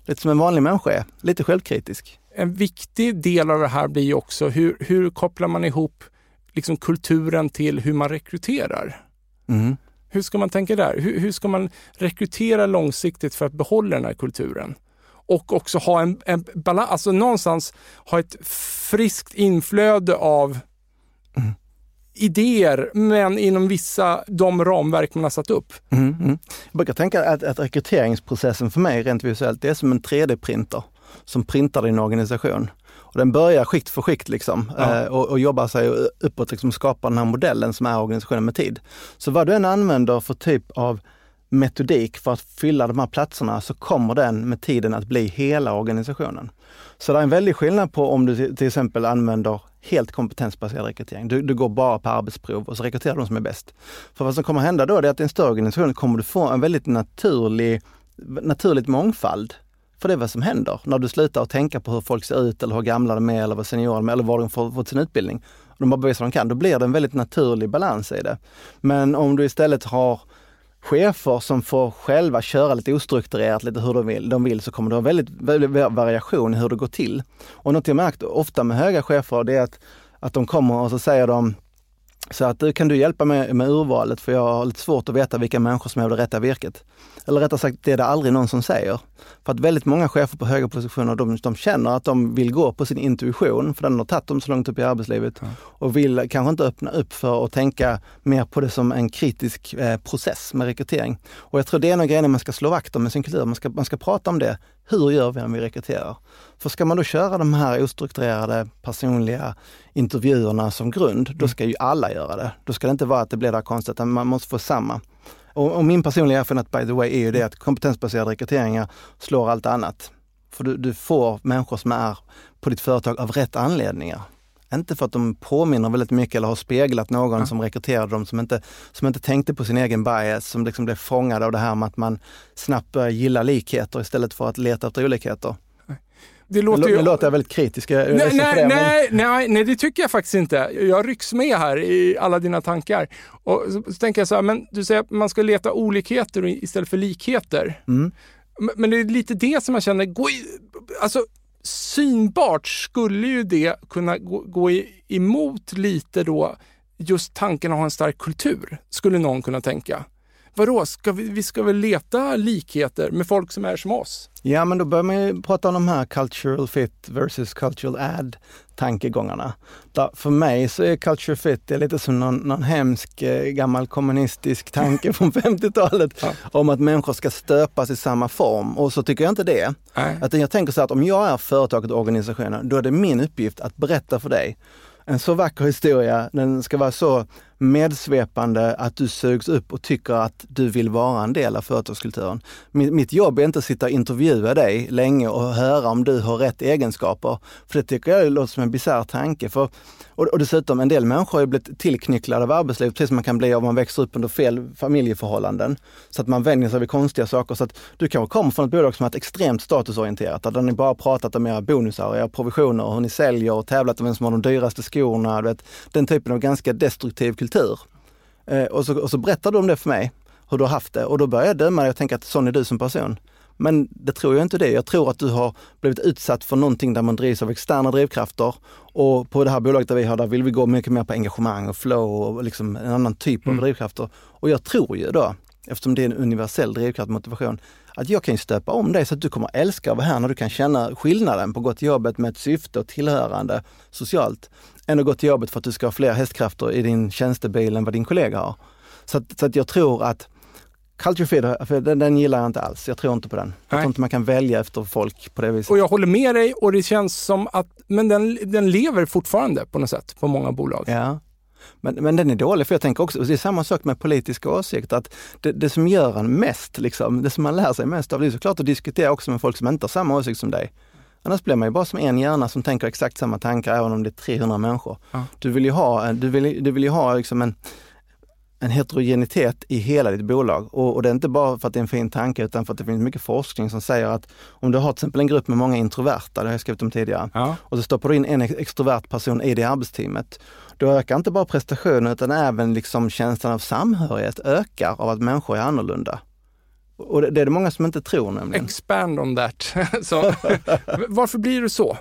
Speaker 2: lite som en vanlig människa är, lite självkritisk
Speaker 1: en viktig del av det här blir också hur, hur kopplar man ihop liksom kulturen till hur man rekryterar? Mm. Hur ska man tänka där? Hur, hur, ska man rekrytera långsiktigt för att behålla den här kulturen? Och också ha en, en balans, alltså någonstans ha ett friskt inflöde av mm. idéer, men inom vissa, de ramverk man har satt upp. Mm,
Speaker 2: mm. Jag brukar tänka att, att rekryteringsprocessen för mig rent visuellt, det är som en 3D-printer som printar din organisation. Och den börjar skikt för skikt liksom, ja. eh, och, och jobbar sig uppåt, liksom, skapar den här modellen som är organisationen med tid. Så vad du än använder för typ av metodik för att fylla de här platserna så kommer den med tiden att bli hela organisationen. Så det är en väldig skillnad på om du till exempel använder helt kompetensbaserad rekrytering. Du, du går bara på arbetsprov och så rekryterar de som är bäst. För vad som kommer hända då är att i en större organisation kommer du få en väldigt naturlig, naturligt mångfald för det är vad som händer när du slutar att tänka på hur folk ser ut eller hur gamla de är eller vad seniorer de är eller var de får, fått sin utbildning. De bara bevisar vad de kan. Då blir det en väldigt naturlig balans i det. Men om du istället har chefer som får själva köra lite ostrukturerat, lite hur de vill, de vill så kommer du ha väldigt, väldigt variation i hur det går till. Och något jag märkt ofta med höga chefer, det är att, att de kommer och så säger de så att kan du hjälpa mig med urvalet för jag har lite svårt att veta vilka människor som är det rätta virket. Eller rättare sagt, det är det aldrig någon som säger. För att väldigt många chefer på höga positioner, de, de känner att de vill gå på sin intuition, för den har tagit dem så långt upp i arbetslivet. Ja. Och vill kanske inte öppna upp för att tänka mer på det som en kritisk eh, process med rekrytering. Och jag tror det är en av grejerna man ska slå vakt om med sin kultur. Man ska, man ska prata om det. Hur gör vi när vi rekryterar? För ska man då köra de här ostrukturerade personliga intervjuerna som grund, då mm. ska ju alla göra det. Då ska det inte vara att det blir där konstigt, utan man måste få samma. Och, och, min personliga erfarenhet by the way är ju det att kompetensbaserade rekryteringar slår allt annat. För du, du får människor som är på ditt företag av rätt anledningar. Inte för att de påminner väldigt mycket eller har speglat någon ja. som rekryterade dem som inte, som inte tänkte på sin egen bias, som liksom blev fångad av det här med att man snabbt börjar gilla likheter istället för att leta efter olikheter. Det låter, ju... det låter jag väldigt kritisk. Jag
Speaker 1: nej, nej, det, nej, nej, nej, det tycker jag faktiskt inte. Jag rycks med här i alla dina tankar. Och så, så tänker jag så här, men du säger att man ska leta olikheter istället för likheter. Mm. Men, men det är lite det som jag känner, gå i, alltså synbart skulle ju det kunna gå, gå emot lite då just tanken att ha en stark kultur, skulle någon kunna tänka vadå, ska vi, vi ska väl leta likheter med folk som är som oss?
Speaker 2: Ja, men då börjar man ju prata om de här cultural fit versus cultural add tankegångarna. Där för mig så är culture fit det är lite som någon, någon hemsk eh, gammal kommunistisk tanke från 50-talet ja. om att människor ska stöpas i samma form. Och så tycker jag inte det. Att jag tänker så att om jag är företaget och organisationen, då är det min uppgift att berätta för dig en så vacker historia, den ska vara så medsvepande att du sugs upp och tycker att du vill vara en del av företagskulturen. Mitt jobb är inte att sitta och intervjua dig länge och höra om du har rätt egenskaper. För det tycker jag låter som en bisarr tanke. För, och, dessutom, en del människor har blivit tillknycklade av arbetslivet, precis som man kan bli om man växer upp under fel familjeförhållanden. Så att man vänjer sig vid konstiga saker. Så att du kanske kommer från ett bolag som är extremt statusorienterat, där ni bara pratat om era bonusar, era provisioner, hur ni säljer och tävlat om vem som har de dyraste skorna. Vet, den typen av ganska destruktiv kultur kultur. Eh, och, så, och så berättar du om det för mig, hur du har haft det och då börjar jag döma dig och tänka att sån är du som person. Men det tror jag inte det. Jag tror att du har blivit utsatt för någonting där man drivs av externa drivkrafter. Och på det här bolaget där vi har, där vill vi gå mycket mer på engagemang och flow och liksom en annan typ av mm. drivkrafter. Och jag tror ju då, eftersom det är en universell drivkraft, motivation, att jag kan stöpa om dig så att du kommer älska att vara här när du kan känna skillnaden på att gå till jobbet med ett syfte och tillhörande socialt än att gå till jobbet för att du ska ha fler hästkrafter i din tjänstebil än vad din kollega har. Så att, så att jag tror att Culture Feed, den, den gillar jag inte alls. Jag tror inte på den. Jag tror inte man kan välja efter folk på det viset.
Speaker 1: Och jag håller med dig och det känns som att, men den, den lever fortfarande på något sätt på många bolag.
Speaker 2: Ja. Men, men den är dålig, för jag tänker också, det är samma sak med politiska åsikter, att det, det som gör en mest, liksom, det som man lär sig mest av, det är såklart att diskutera också med folk som inte har samma åsikt som dig. Annars blir man ju bara som en hjärna som tänker exakt samma tankar även om det är 300 människor. Ja. Du vill ju ha, du vill, du vill ju ha liksom en, en heterogenitet i hela ditt bolag. Och, och, det är inte bara för att det är en fin tanke utan för att det finns mycket forskning som säger att om du har till exempel en grupp med många introverta, det har jag skrivit om tidigare, ja. och så stoppar du in en extrovert person i det arbetsteamet, då ökar inte bara prestationen utan även liksom känslan av samhörighet ökar av att människor är annorlunda. Och det är det många som inte tror nämligen.
Speaker 1: Expand on that. så, varför blir det så?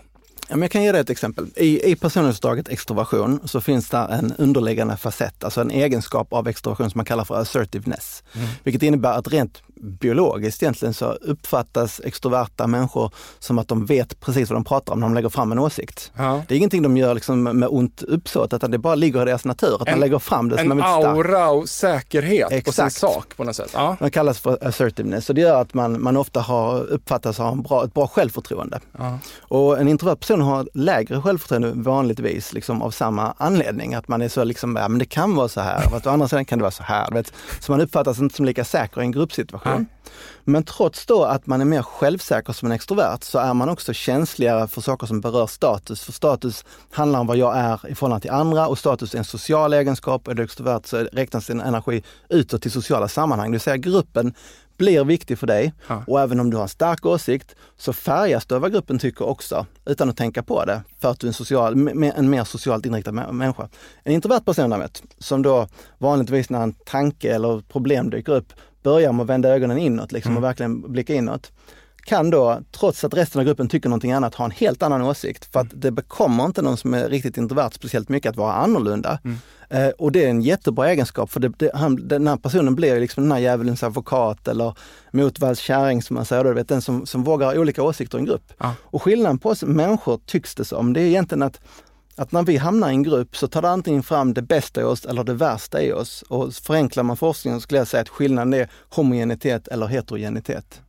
Speaker 2: Jag kan ge dig ett exempel. I, i personlighetsdraget extroversion så finns det en underliggande facett, alltså en egenskap av extroversion som man kallar för assertiveness. Mm. Vilket innebär att rent biologiskt egentligen så uppfattas extroverta människor som att de vet precis vad de pratar om när de lägger fram en åsikt. Ja. Det är ingenting de gör liksom med ont uppsåt, utan det bara ligger i deras natur, att en, man lägger fram det som
Speaker 1: en aura och säkerhet Exakt. på sin sak på något sätt.
Speaker 2: Ja. Det kallas för assertiveness och det gör att man, man ofta har uppfattas ha en bra, ett bra självförtroende. Ja. Och en introvert person har lägre självförtroende vanligtvis liksom av samma anledning, att man är så liksom, ja men det kan vara så här, och å andra sidan kan det vara så här. Vet. Så man uppfattas inte som lika säker i en gruppsituation situation. Men trots då att man är mer självsäker som en extrovert så är man också känsligare för saker som berör status. För status handlar om vad jag är i förhållande till andra och status är en social egenskap. Är du extrovert så räknas din energi utåt till sociala sammanhang. Det vill säga gruppen blir viktig för dig ja. och även om du har en stark åsikt så färgas du av vad gruppen tycker också utan att tänka på det för att du är en, social, en mer socialt inriktad människa. En introvert person däremot, som då vanligtvis när en tanke eller problem dyker upp börjar med att vända ögonen inåt liksom, mm. och verkligen blicka inåt kan då, trots att resten av gruppen tycker någonting annat, ha en helt annan åsikt. För att det bekommer inte någon som är riktigt introvert speciellt mycket att vara annorlunda. Mm. Eh, och det är en jättebra egenskap för det, det, han, den här personen blir liksom den här djävulens advokat eller motvalls kärring som man säger, då, vet, den som, som vågar ha olika åsikter i en grupp. Ah. Och skillnaden på oss människor tycks det som, det är egentligen att att när vi hamnar i en grupp så tar det antingen fram det bästa i oss eller det värsta i oss. Och förenklar man forskningen så skulle jag säga att skillnaden är homogenitet eller heterogenitet.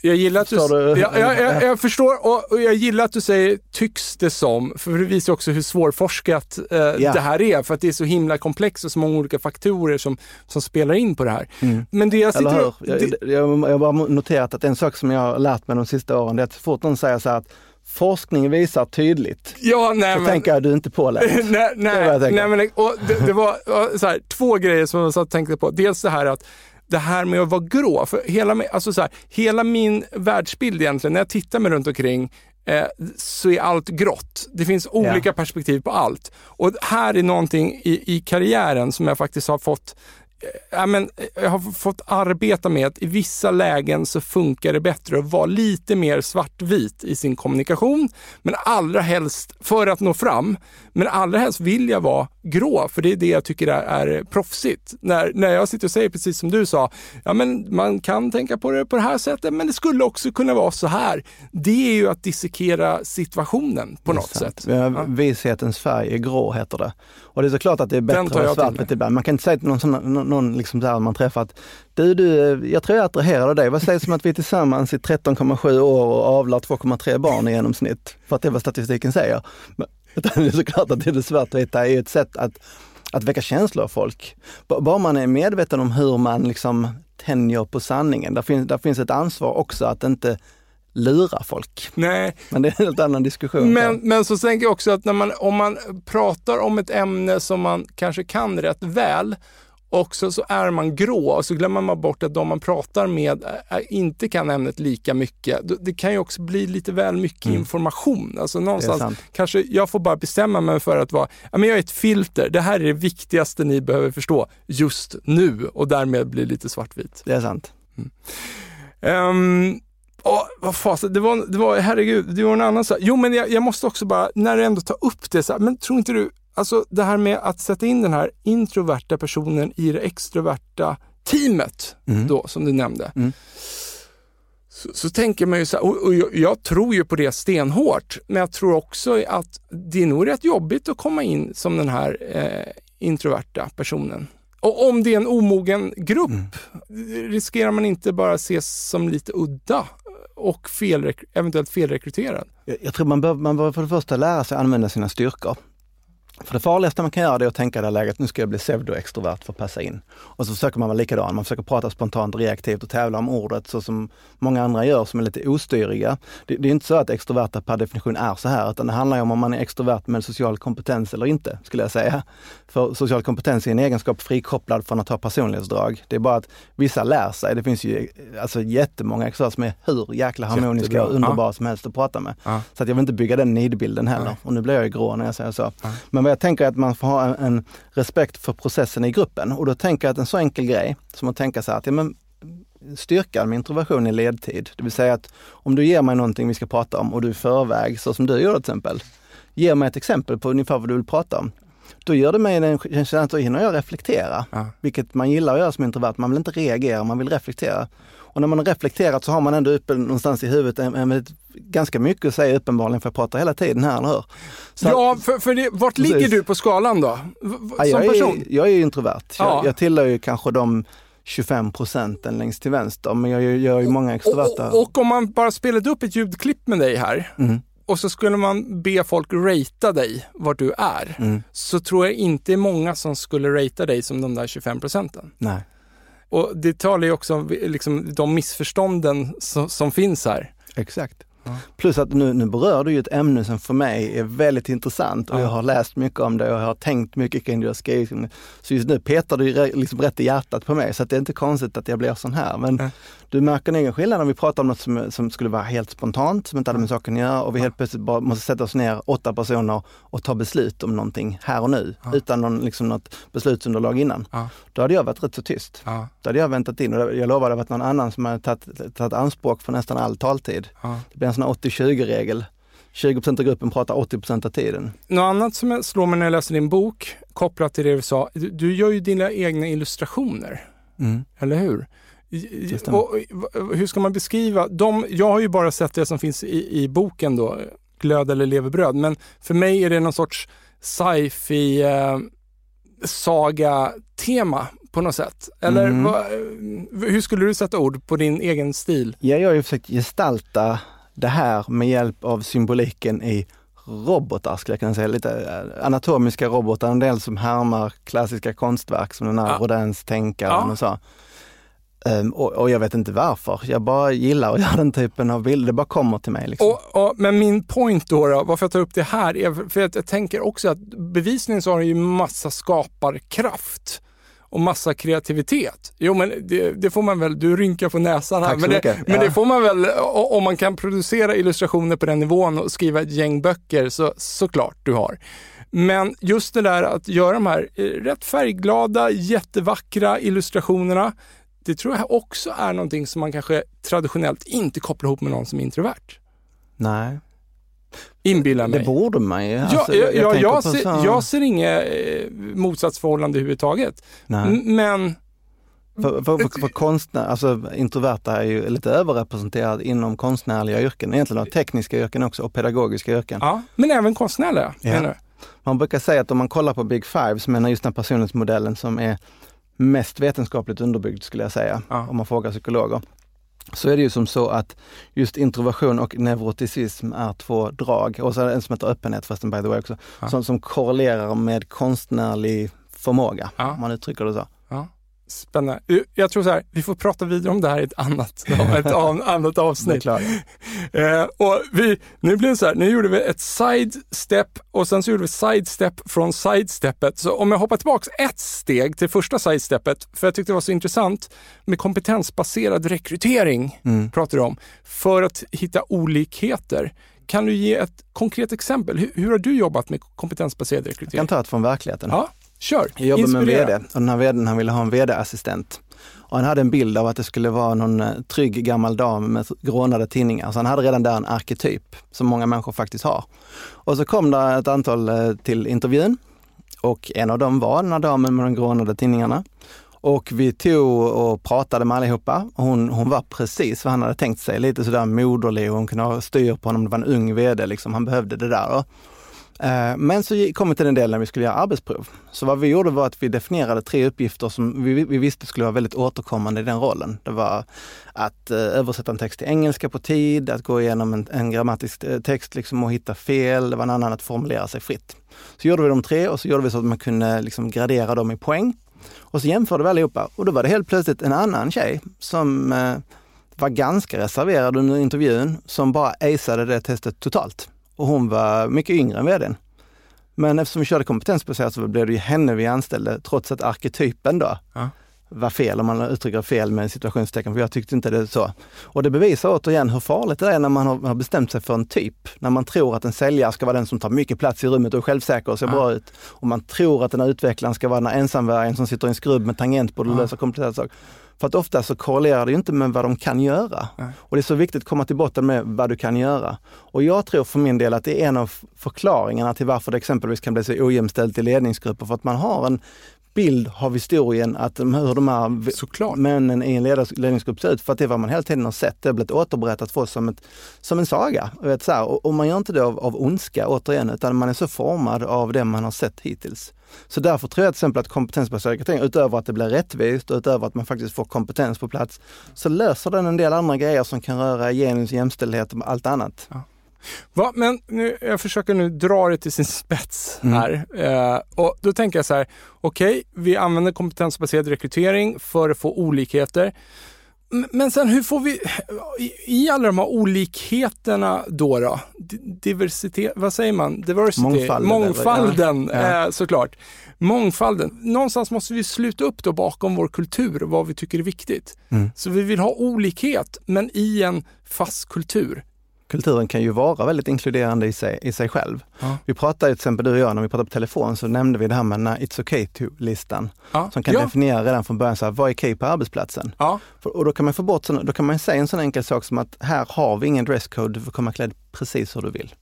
Speaker 1: Jag gillar att du, du? Jag, jag, jag, jag, förstår och jag gillar att du säger tycks det som, för det visar också hur svårforskat eh, ja. det här är, för att det är så himla komplext och så många olika faktorer som, som spelar in på det här. Mm.
Speaker 2: Men det jag sitter... Eller hur? Jag, jag, jag har bara noterat att en sak som jag har lärt mig de sista åren, det är att så fort någon säger så här att forskning visar tydligt.
Speaker 1: Ja, nej,
Speaker 2: så men, tänker jag du inte påläst.
Speaker 1: nej, nej, det nej, men och det, det var så här, två grejer som jag satt och tänkte på. Dels det här att det här med att vara grå. För hela, alltså så här, hela min världsbild egentligen, när jag tittar mig runt omkring eh, så är allt grått. Det finns olika ja. perspektiv på allt. Och här är någonting i, i karriären som jag faktiskt har fått ja, men, eh, jag har fått arbeta med att i vissa lägen så funkar det bättre att vara lite mer svartvit i sin kommunikation. Men allra helst, för att nå fram, men allra helst vill jag vara grå, för det är det jag tycker är, är proffsigt. När, när jag sitter och säger precis som du sa, ja men man kan tänka på det på det här sättet, men det skulle också kunna vara så här. Det är ju att dissekera situationen på något sätt.
Speaker 2: Ja. Vishetens färg är grå heter det. Och det är såklart att det är bättre att vara svartvit ibland. Man kan inte säga till någon, någon, någon liksom där man träffar att du, du, jag tror jag attraherar dig. Vad sägs om att vi är tillsammans i 13,7 år och avlar 2,3 barn i genomsnitt? För att det är vad statistiken säger. Men, det är såklart att det är svartvita är ett sätt att, att väcka känslor av folk. Bara man är medveten om hur man liksom tänjer på sanningen. Där finns, där finns ett ansvar också att inte lura folk.
Speaker 1: Nej.
Speaker 2: Men det är en helt annan diskussion.
Speaker 1: Men, men så tänker jag också att när man, om man pratar om ett ämne som man kanske kan rätt väl och så, så är man grå och så glömmer man bort att de man pratar med inte kan ämnet lika mycket. Det kan ju också bli lite väl mycket mm. information. Alltså någonstans kanske jag får bara bestämma mig för att vara, ja, men jag är ett filter. Det här är det viktigaste ni behöver förstå just nu och därmed blir lite svartvit.
Speaker 2: Det är sant.
Speaker 1: Mm. Um, Oh, vad fasen, det var, det var, herregud, det var en annan sak. Jo, men jag, jag, måste också bara, när du ändå tar upp det, så här, men tror inte du, alltså det här med att sätta in den här introverta personen i det extroverta teamet, mm. då, som du nämnde. Mm. Så, så, tänker man ju så här, och, och jag, jag, tror ju på det stenhårt, men jag tror också att det är nog rätt jobbigt att komma in som den här eh, introverta personen. Och om det är en omogen grupp, mm. riskerar man inte bara ses som lite udda och fel, eventuellt felrekryterad?
Speaker 2: Jag, jag tror man behöver, man behöver för det första lära sig använda sina styrkor. För det farligaste man kan göra är att tänka i det här läget, nu ska jag bli pseudoextrovert för att passa in. Och så försöker man vara likadan, man försöker prata spontant reaktivt och tävla om ordet så som många andra gör som är lite ostyriga. Det, det är inte så att extroverta per definition är så här, utan det handlar om om man är extrovert med social kompetens eller inte, skulle jag säga. För social kompetens är en egenskap frikopplad från att ha personlighetsdrag. Det är bara att vissa lär sig. Det finns ju alltså jättemånga extroverta som är hur jäkla harmoniska Jättebra. och underbara ja. som helst att prata med. Ja. Så att jag vill inte bygga den nidbilden heller. Ja. Och nu blir jag ju grå när jag säger så. Men jag tänker att man får ha en, en, respekt för processen i gruppen. Och då tänker jag att en så enkel grej som att tänka så här att ja, men, styrkan med introversion är ledtid. Det vill säga att om du ger mig någonting vi ska prata om och du i förväg, så som du gjorde till exempel, ger mig ett exempel på ungefär vad du vill prata om. Då gör det mig en känsla att då hinner jag reflektera, ja. vilket man gillar att göra som introvert. Man vill inte reagera, man vill reflektera. Och när man har reflekterat så har man ändå uppe någonstans i huvudet en, en, ganska mycket att säga uppenbarligen, för jag pratar hela tiden här, eller hur?
Speaker 1: Så ja, för, för det, vart precis. ligger du på skalan då? Som
Speaker 2: ja, jag person? Är, jag är introvert. Ja. Jag, jag tillhör ju kanske de 25 procenten längst till vänster, men jag gör ju många extroverta.
Speaker 1: Och, och, och, om man bara spelade upp ett ljudklipp med dig här, mm. och så skulle man be folk ratea dig vart du är, mm. så tror jag inte det är många som skulle ratea dig som de där 25 procenten.
Speaker 2: Nej.
Speaker 1: Och det talar ju också om liksom, de missförstånden som, som finns här.
Speaker 2: Exakt. Ja. Plus att nu, nu berör du ju ett ämne som för mig är väldigt intressant och ja. jag har läst mycket om det och jag har tänkt mycket kring det och skrivit Så just nu petar du liksom rätt i hjärtat på mig så det är inte konstigt att jag blir sån här. Men ja. Du märker en egen skillnad om vi pratar om något som, som skulle vara helt spontant, som inte hade med saken att göra och vi helt plötsligt bara måste sätta oss ner åtta personer och ta beslut om någonting här och nu utan någon, liksom något beslutsunderlag innan. Då hade jag varit rätt så tyst. Då hade jag väntat in och jag lovade att det varit någon annan som hade tagit, tagit anspråk för nästan all taltid. Det blir en sån 80-20-regel. 20% av gruppen pratar 80% av tiden.
Speaker 1: Något annat som slår mig när jag läser din bok, kopplat till det du sa, du, du gör ju dina egna illustrationer. Mm. Eller hur? Och, hur ska man beskriva dem? Jag har ju bara sett det som finns i, i boken då, Glöd eller levebröd, men för mig är det någon sorts sci-fi eh, saga-tema på något sätt. Eller mm. va, hur skulle du sätta ord på din egen stil?
Speaker 2: Ja, jag har ju försökt gestalta det här med hjälp av symboliken i robotar skulle jag kunna säga, lite eh, anatomiska robotar, en del som härmar klassiska konstverk som den här ja. Rodins tänkaren ja. och så. Um, och, och, jag vet inte varför, jag bara gillar att göra den typen av bilder, det bara kommer till mig. Liksom.
Speaker 1: Och, och, men min point då, då, varför jag tar upp det här, är för att jag tänker också att bevisligen så har det ju massa skaparkraft. och massa kreativitet. Jo men det, det får man väl, du rynkar på näsan här, men, det, men
Speaker 2: Ja.
Speaker 1: det får man väl, om man kan producera illustrationer på den nivån och skriva ett gäng böcker, så såklart du har. Men just det där att göra de här eh, rätt färgglada, jättevackra illustrationerna, det tror jag också är någonting som man kanske traditionellt inte kopplar ihop med någon som är introvert.
Speaker 2: Nej,
Speaker 1: Inbillar mig.
Speaker 2: det borde man ju.
Speaker 1: Ja,
Speaker 2: Alltså,
Speaker 1: jag, jag,
Speaker 2: tänker
Speaker 1: jag,
Speaker 2: på
Speaker 1: ser,
Speaker 2: så-
Speaker 1: jag ser inget eh, motsatsförhållande överhuvudtaget.
Speaker 2: Nej.
Speaker 1: Men
Speaker 2: För, för, för, för konstnär, alltså introverta är ju lite överrepresenterade inom konstnärliga yrken, egentligen tekniska yrken också och pedagogiska yrken.
Speaker 1: Ja, men även konstnärliga.
Speaker 2: Ja. Man brukar säga att om man kollar på Big Five, som är just den personlighetsmodellen som är mest vetenskapligt underbyggd skulle jag säga,
Speaker 1: Ja.
Speaker 2: om man frågar psykologer, så är det ju som så att just introversion och neuroticism är två drag, och så är det en som heter öppenhet förresten by the way också,
Speaker 1: Ja.
Speaker 2: som, som korrelerar med konstnärlig förmåga,
Speaker 1: Ja.
Speaker 2: om man uttrycker det så.
Speaker 1: Spännande. Jag tror så här, vi får prata vidare om det här i ett annat, ett annat avsnitt. Eh, och vi, nu blev det så här, nu gjorde vi ett sidestep och sen så gjorde vi sidestep från sidesteppet. Så om jag hoppar tillbaks ett steg till första sidesteppet, för jag tyckte det var så intressant med kompetensbaserad rekrytering,
Speaker 2: Mm.
Speaker 1: pratar du om, för att hitta olikheter. Kan du ge ett konkret exempel? Hur, hur har du jobbat med kompetensbaserad
Speaker 2: Jag
Speaker 1: rekrytering?
Speaker 2: kan ta ett från verkligheten.
Speaker 1: Ja, kör.
Speaker 2: Jag jobbar med en
Speaker 1: Inspirera.
Speaker 2: VD och den här VDn han ville ha en VD-assistent. Och han hade en bild av att det skulle vara någon eh, trygg gammal dam med grånade tinningar. Så han hade redan där en arketyp som många människor faktiskt har. Och så kom det ett antal eh, till intervjun och en av dem var den här damen med de grånade tinningarna. Och vi tog och pratade med allihopa. Och Hon, hon var precis vad han hade tänkt sig, lite sådär moderlig och hon kunde ha styr på honom. Det var en ung VD, liksom. han behövde det där. Då. Eh, men så kom vi till den delen när vi skulle göra arbetsprov. Så vad vi gjorde var att vi definierade tre uppgifter som vi, vi visste skulle vara väldigt återkommande i den rollen. Det var att eh, översätta en text till engelska på tid, att gå igenom en, en grammatisk eh, text liksom och hitta fel. Det var en annan att formulera sig fritt. Så gjorde vi de tre och så gjorde vi så att man kunde liksom gradera dem i poäng. Och så jämförde vi allihopa och då var det helt plötsligt en annan tjej som var ganska reserverad under intervjun som bara aceade det testet totalt. Och hon var mycket yngre än vdn. Men eftersom vi körde kompetensbaserat så blev det ju henne vi anställde trots att arketypen då
Speaker 1: Ja
Speaker 2: var fel, om man uttrycker fel med situationstecken, för jag tyckte inte det så. Och det bevisar återigen hur farligt det är när man har, bestämt sig för en typ. När man tror att en säljare ska vara den som tar mycket plats i rummet och är självsäker och ser
Speaker 1: Ja.
Speaker 2: bra ut. Och man tror att den här utvecklaren ska vara den här ensamvargen som sitter i en skrubb med tangentbord och
Speaker 1: Ja.
Speaker 2: löser komplicerade saker. För att ofta så korrelerar det ju inte med vad de kan göra.
Speaker 1: Nej.
Speaker 2: Och det är så viktigt att komma till botten med vad du kan göra. Och jag tror för min del att det är en av förklaringarna till varför det exempelvis kan bli så ojämställt i ledningsgrupper. För att man har en bild av historien, att hur de här
Speaker 1: Såklart.
Speaker 2: männen i en ledningsgrupp ser ut. För att det är vad man hela tiden har sett. Det har blivit återberättat för oss som, ett, som en saga. Vet, så här, och, och man gör inte det av, av ondska återigen, utan man är så formad av det man har sett hittills. Så därför tror jag till exempel att kompetensbaserad rekrytering, utöver att det blir rättvist och utöver att man faktiskt får kompetens på plats, så löser den en del andra grejer som kan röra genus, jämställdhet och allt annat.
Speaker 1: Va? Men nu, jag försöker nu dra det till sin spets
Speaker 2: Mm.
Speaker 1: här. Eh, och då tänker jag så här, okej, vi använder kompetensbaserad rekrytering för att få olikheter. Men sen hur får vi, i, alla de här olikheterna då, då di- diversitet, vad säger man? Diversity?
Speaker 2: Mångfalden,
Speaker 1: Mångfalden,
Speaker 2: ja.
Speaker 1: Eh, såklart. Mångfalden. Någonstans måste vi sluta upp då bakom vår kultur och vad vi tycker är viktigt.
Speaker 2: Mm.
Speaker 1: Så vi vill ha olikhet, men i en fast kultur.
Speaker 2: Kulturen kan ju vara väldigt inkluderande i sig, i sig själv.
Speaker 1: Ja.
Speaker 2: Vi pratade till exempel du och jag, när vi pratade på telefon, så nämnde vi det här med It's okay to-listan.
Speaker 1: Ja.
Speaker 2: Som kan
Speaker 1: ja.
Speaker 2: definiera redan från början, så här, vad är okej på arbetsplatsen? För, och då kan man få bort, då kan man säga en sån enkel sak som att här har vi ingen dresscode, du får komma klädd precis hur du vill.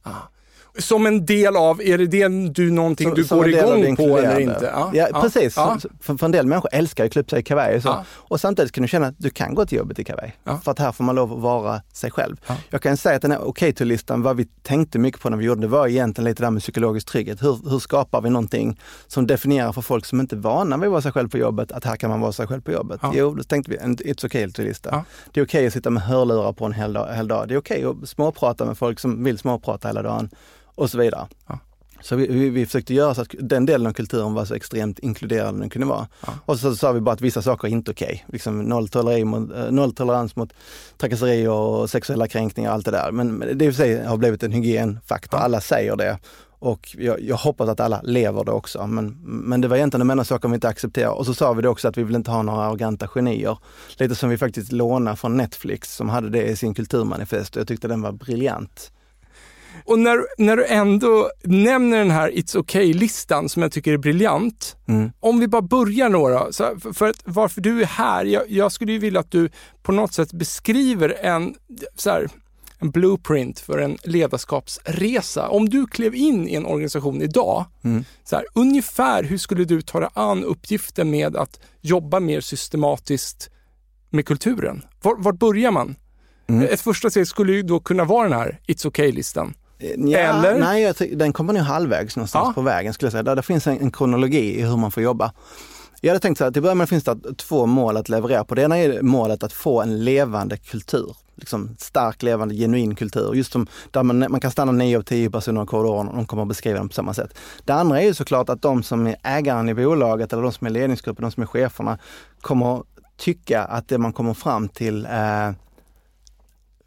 Speaker 1: Som en del av, är det det du någonting
Speaker 2: Som-
Speaker 1: du
Speaker 2: som
Speaker 1: går
Speaker 2: det
Speaker 1: igång på eller inte?
Speaker 2: Ja, precis.
Speaker 1: Ja.
Speaker 2: Så- För, för en del människor älskar att klä upp sig i kavaj och så.
Speaker 1: Ja.
Speaker 2: Och samtidigt kan du känna att du kan gå till jobbet i kavaj.
Speaker 1: Ja.
Speaker 2: För att här får man lov att vara sig själv.
Speaker 1: Ja.
Speaker 2: Jag kan säga att den här okej listan vad vi tänkte mycket på när vi gjorde det var egentligen lite där med psykologisk trygghet. Hur, hur skapar vi någonting som definierar för folk som inte är vana vid att vara sig själv på jobbet, att här kan man vara sig själv på jobbet.
Speaker 1: Ja.
Speaker 2: Jo, då tänkte vi It's okay-lista.
Speaker 1: Ja.
Speaker 2: Det är okej att sitta med hörlurar på en hel dag. Hel dag. Det är okej att småprata med folk som vill småprata hela dagen och så vidare.
Speaker 1: Ja.
Speaker 2: Så vi, vi, vi, försökte göra så att den delen av kulturen var så extremt inkluderande den kunde vara. Ja. Och så sa vi bara att vissa saker är inte okej. Okay. Liksom nolltolerans mot, eh, nolltolerans mot trakasserier och sexuella kränkningar och allt det där. Men det i sig har blivit en hygienfaktor. Ja. Alla säger det. Och jag, jag, hoppas att alla lever det också. Men, men det var egentligen de enda saker vi inte accepterar. Och så sa vi det också att vi vill inte ha några arroganta genier. Lite som vi faktiskt lånade från Netflix som hade det i sin kulturmanifest. Jag tyckte den var briljant.
Speaker 1: Och när, när du ändå nämner den här It's okay-listan som jag tycker är briljant. Mm. Om vi bara börjar några, så för, att, varför du är här. Jag, jag skulle ju vilja att du på något sätt beskriver en, så här, en blueprint för en ledarskapsresa. Om du klev in i en organisation idag, mm. så här, ungefär hur skulle du ta dig an uppgiften med att jobba mer systematiskt med kulturen? Var, var börjar man? Mm. Ett första steg skulle ju då kunna vara den här It's okay-listan.
Speaker 2: Eh, ja, Eller? Nej, den kommer nog halvvägs någonstans ja. på vägen skulle jag säga. Där det finns en, en kronologi i hur man får jobba. Jag hade tänkt så här, till att börja med finns det två mål att leverera på. Det ena är målet att få en levande kultur. Liksom stark, levande, genuin kultur. Just som där man, man kan stanna nio av tio personer i korridoren och de kommer att beskriva den på samma sätt. Det andra är ju såklart att de som är ägaren i bolaget eller de som är ledningsgruppen, de som är cheferna, kommer tycka att det man kommer fram till eh,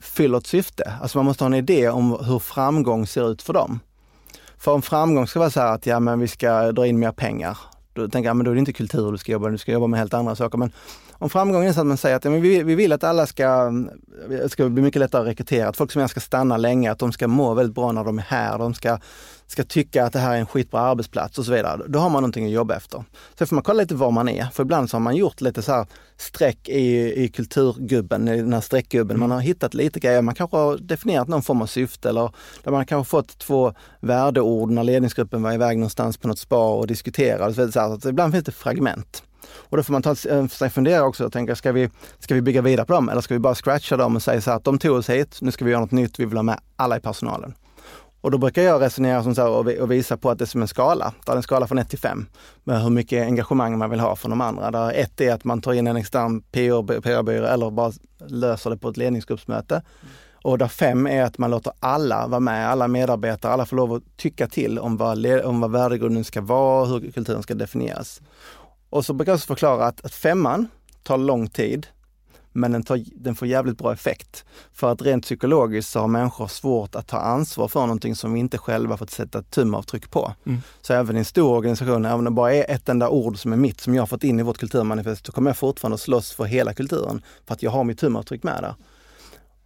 Speaker 2: fyller ett syfte. Alltså man måste ha en idé om hur framgång ser ut för dem. För om framgång ska vara så här att ja, men vi ska dra in mer pengar. Då tänker jag, men då är det inte kultur du ska jobba med, du ska jobba med helt andra saker. Men om framgången är så att man säger att ja, vi, vi vill att alla ska, ska bli mycket lättare att rekrytera, att folk som är ska stanna länge, att de ska må väldigt bra när de är här, de ska ska tycka att det här är en skitbra arbetsplats och så vidare. Då har man någonting att jobba efter. Sen får man kolla lite var man är, för ibland så har man gjort lite så här streck i, i kulturgubben, i den här streckgubben. Man har hittat lite grejer, man kanske har definierat någon form av syfte eller där man kanske fått två värdeord när ledningsgruppen var iväg någonstans på något spa och diskuterade. Så, så, så ibland finns det fragment. Och då får man ta eh, sig fundera också och tänka, ska vi, ska vi bygga vidare på dem eller ska vi bara scratcha dem och säga så här att de tog oss hit, nu ska vi göra något nytt, vi vill ha med alla i personalen. Och då brukar jag resonera som så här och visa på att det är som en skala. Där är en skala från 1 till 5 med hur mycket engagemang man vill ha från de andra. Där 1 är att man tar in en extern PR-byrå eller bara löser det på ett ledningsgruppsmöte. Och där 5 är att man låter alla vara med, alla medarbetare, alla får lov att tycka till om vad, om vad värdegrunden ska vara, hur kulturen ska definieras. Och så brukar jag förklara att, att femman tar lång tid men den, tar, den får jävligt bra effekt. För att rent psykologiskt så har människor svårt att ta ansvar för någonting som vi inte själva fått sätta tumavtryck på. Mm. Så även i en stor organisation, även om det bara är ett enda ord som är mitt, som jag har fått in i vårt kulturmanifest, så kommer jag fortfarande att slåss för hela kulturen. För att jag har mitt tumavtryck med där.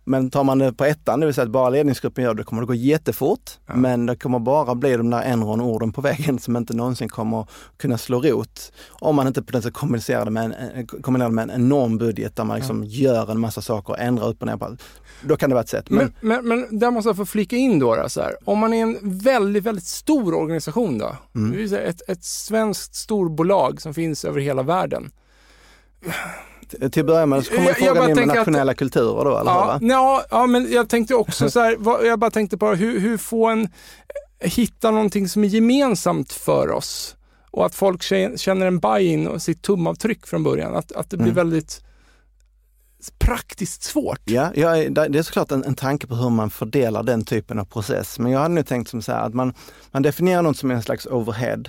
Speaker 2: Men tar man det på ettan, det vill säga att bara ledningsgruppen gör det, kommer det gå jättefort. Ja. Men det kommer bara bli de där Enron-orden på väggen som inte någonsin kommer kunna slå rot. Om man inte på något sätt kommunicerar det med en, kombinerar med en enorm budget där man liksom ja. gör en massa saker och ändrar upp och ner på Då kan det vara ett sätt.
Speaker 1: Men, men, men, men där måste jag få flika in då, då så här. om man är en väldigt, väldigt stor organisation då, mm. ett, ett svenskt storbolag som finns över hela världen
Speaker 2: till att börja med så kommer jag, frågan in med nationella att, kulturer då, eller
Speaker 1: ja, ja, ja, men jag tänkte också så här, jag bara tänkte på hur, hur få en hitta någonting som är gemensamt för oss och att folk känner en buy-in och sitt tumavtryck från början. Att, att det blir mm. väldigt praktiskt svårt.
Speaker 2: Ja, ja, det är såklart en, en tanke på hur man fördelar den typen av process. Men jag hade nu tänkt som så här att man, man definierar något som en slags overhead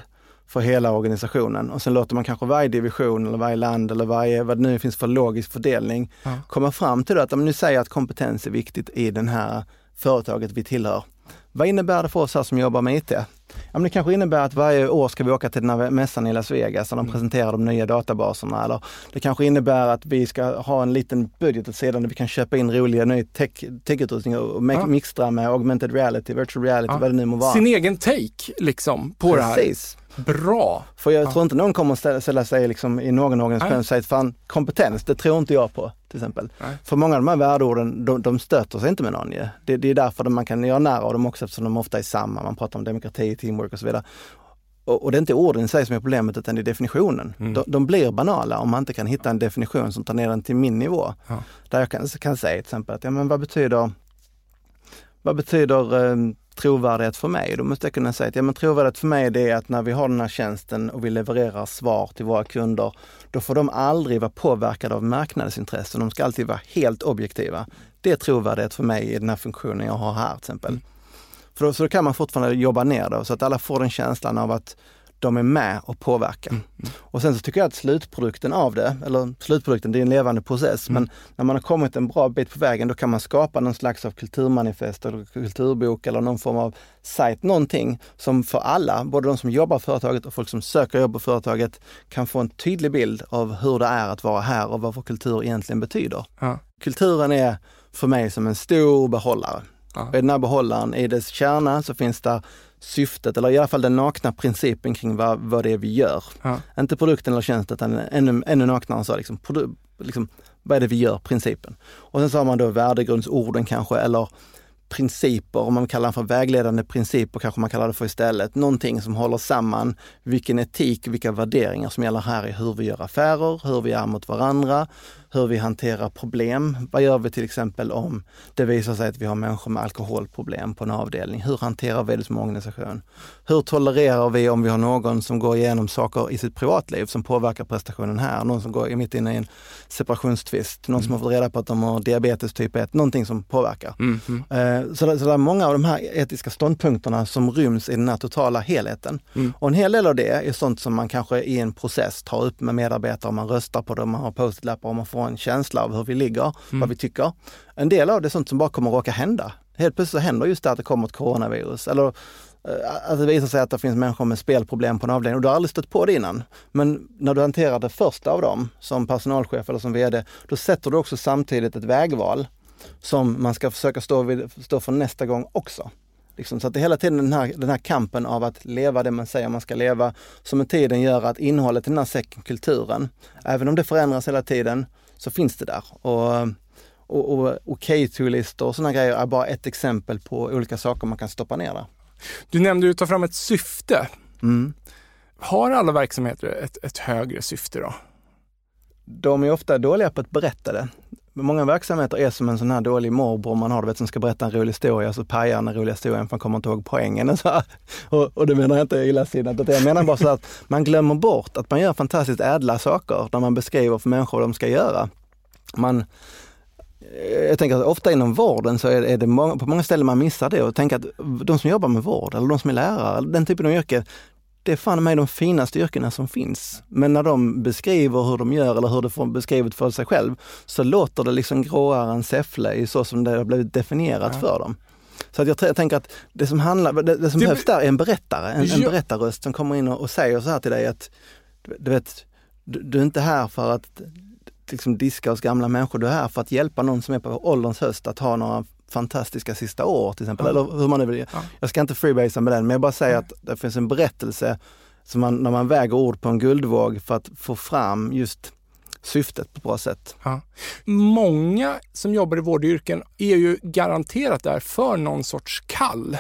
Speaker 2: för hela organisationen och sen låter man kanske varje division eller varje land eller varje, vad det nu finns för logisk fördelning, ja. komma fram till att om nu säger att kompetens är viktigt i det här företaget vi tillhör. Vad innebär det för oss här som jobbar med IT? Ja, men det kanske innebär att varje år ska vi åka till den här mässan i Las Vegas där de mm. presenterar de nya databaserna. Eller det kanske innebär att vi ska ha en liten budget åt sidan där vi kan köpa in roliga ny tech-utrustning tech och ja. mixtra med augmented reality, virtual reality, ja. vad det nu må vara.
Speaker 1: Sin egen take liksom på Precis. det här. Bra!
Speaker 2: För jag ja. tror inte någon kommer att ställa, ställa sig liksom i någon organisation och säga att fan kompetens, det tror inte jag på till exempel. Nej. För många av de här värdeorden, de, de stöter sig inte med någon ju. Det, det är därför man kan göra nära av dem också eftersom de ofta är samma. Man pratar om demokrati, teamwork och så vidare. Och, och det är inte orden i sig som är problemet utan det är definitionen. Mm. De, de, blir banala om man inte kan hitta en definition som tar ner den till min nivå. Ja. Där jag kan, kan säga till exempel att, ja men vad betyder, vad betyder eh, trovärdighet för mig? Då måste jag kunna säga att ja, men trovärdighet för mig det är att när vi har den här tjänsten och vi levererar svar till våra kunder, då får de aldrig vara påverkade av marknadsintressen. De ska alltid vara helt objektiva. Det är trovärdighet för mig i den här funktionen jag har här till exempel. Mm. För då, så då kan man fortfarande jobba ner det så att alla får den känslan av att de är med och påverkar. Mm. Och sen så tycker jag att slutprodukten av det, eller slutprodukten, det är en levande process, mm. men när man har kommit en bra bit på vägen då kan man skapa någon slags av kulturmanifest eller kulturbok eller någon form av sajt, någonting som för alla, både de som jobbar på företaget och folk som söker jobb på företaget, kan få en tydlig bild av hur det är att vara här och vad vår kultur egentligen betyder. Ja. Kulturen är för mig som en stor behållare. Ja. I den här behållaren, i dess kärna, så finns där syftet, eller i alla fall den nakna principen kring vad, vad det är vi gör. Ja. Inte produkten eller tjänsten, utan ännu, ännu naknare så, liksom, liksom, vad är det vi gör, principen. Och sen så har man då värdegrundsorden kanske, eller principer, om man kallar det för vägledande principer kanske man kallar det för istället. Någonting som håller samman vilken etik, vilka värderingar som gäller här i hur vi gör affärer, hur vi är mot varandra, hur vi hanterar problem. Vad gör vi till exempel om det visar sig att vi har människor med alkoholproblem på en avdelning? Hur hanterar vi det som organisation? Hur tolererar vi om vi har någon som går igenom saker i sitt privatliv som påverkar prestationen här? Någon som går mitt inne i en separationstvist, någon mm. som har fått reda på att de har diabetes typ 1, någonting som påverkar. Mm. Mm. Så, det, så det är många av de här etiska ståndpunkterna som ryms i den här totala helheten. Mm. Och en hel del av det är sånt som man kanske i en process tar upp med medarbetare, man röstar på det, man har post-it-lappar och man får en känsla av hur vi ligger, mm. vad vi tycker. En del av det är sånt som bara kommer att råka hända. Helt plötsligt så händer just det att det kommer ett coronavirus. Eller eh, att det visar sig att det finns människor med spelproblem på en avdelning och du har aldrig stött på det innan. Men när du hanterar det första av dem som personalchef eller som VD, då sätter du också samtidigt ett vägval som man ska försöka stå, vid, stå för nästa gång också. Liksom, så att det är hela tiden den här, den här kampen av att leva det man säger man ska leva, som med tiden gör att innehållet i den här säcken, kulturen, även om det förändras hela tiden, så finns det där. Och, och, och okej-to-listor och sådana grejer är bara ett exempel på olika saker man kan stoppa ner där.
Speaker 1: Du nämnde att ta fram ett syfte. Mm. Har alla verksamheter ett, ett högre syfte då?
Speaker 2: De är ofta dåliga på att berätta det. Många verksamheter är som en sån här dålig morbror man har, du vet, som ska berätta en rolig historia, så pajar den roliga historien för man kommer inte ihåg poängen. Och, så och, och det menar jag inte illasinnat, jag menar bara så att man glömmer bort att man gör fantastiskt ädla saker när man beskriver för människor vad de ska göra. Man, eh, jag tänker att ofta inom vården så är det många, på många ställen man missar det och tänker att de som jobbar med vård eller de som är lärare, den typen av yrke, det är fan med de finaste yrkena som finns. Men när de beskriver hur de gör eller hur det får beskrivet för sig själv så låter det liksom gråare än säffle i så som det har blivit definierat ja. för dem. Så att jag, jag, tänker att det som, handlar, det, det som det, behövs där är en berättare, en, en berättarröst som kommer in och, och, säger så här till dig att du vet, du, du är inte här för att liksom diska oss gamla människor, du är här för att hjälpa någon som är på ålderns höst att ha några fantastiska sista år till exempel. Ja. Eller hur man nu vill. Ja. Jag ska inte freebasea med den, men jag bara säger att det finns en berättelse som man, när man väger ord på en guldvåg för att få fram just syftet på ett bra sätt. Ja.
Speaker 1: Många som jobbar i vårdyrken är ju garanterat där för någon sorts kall.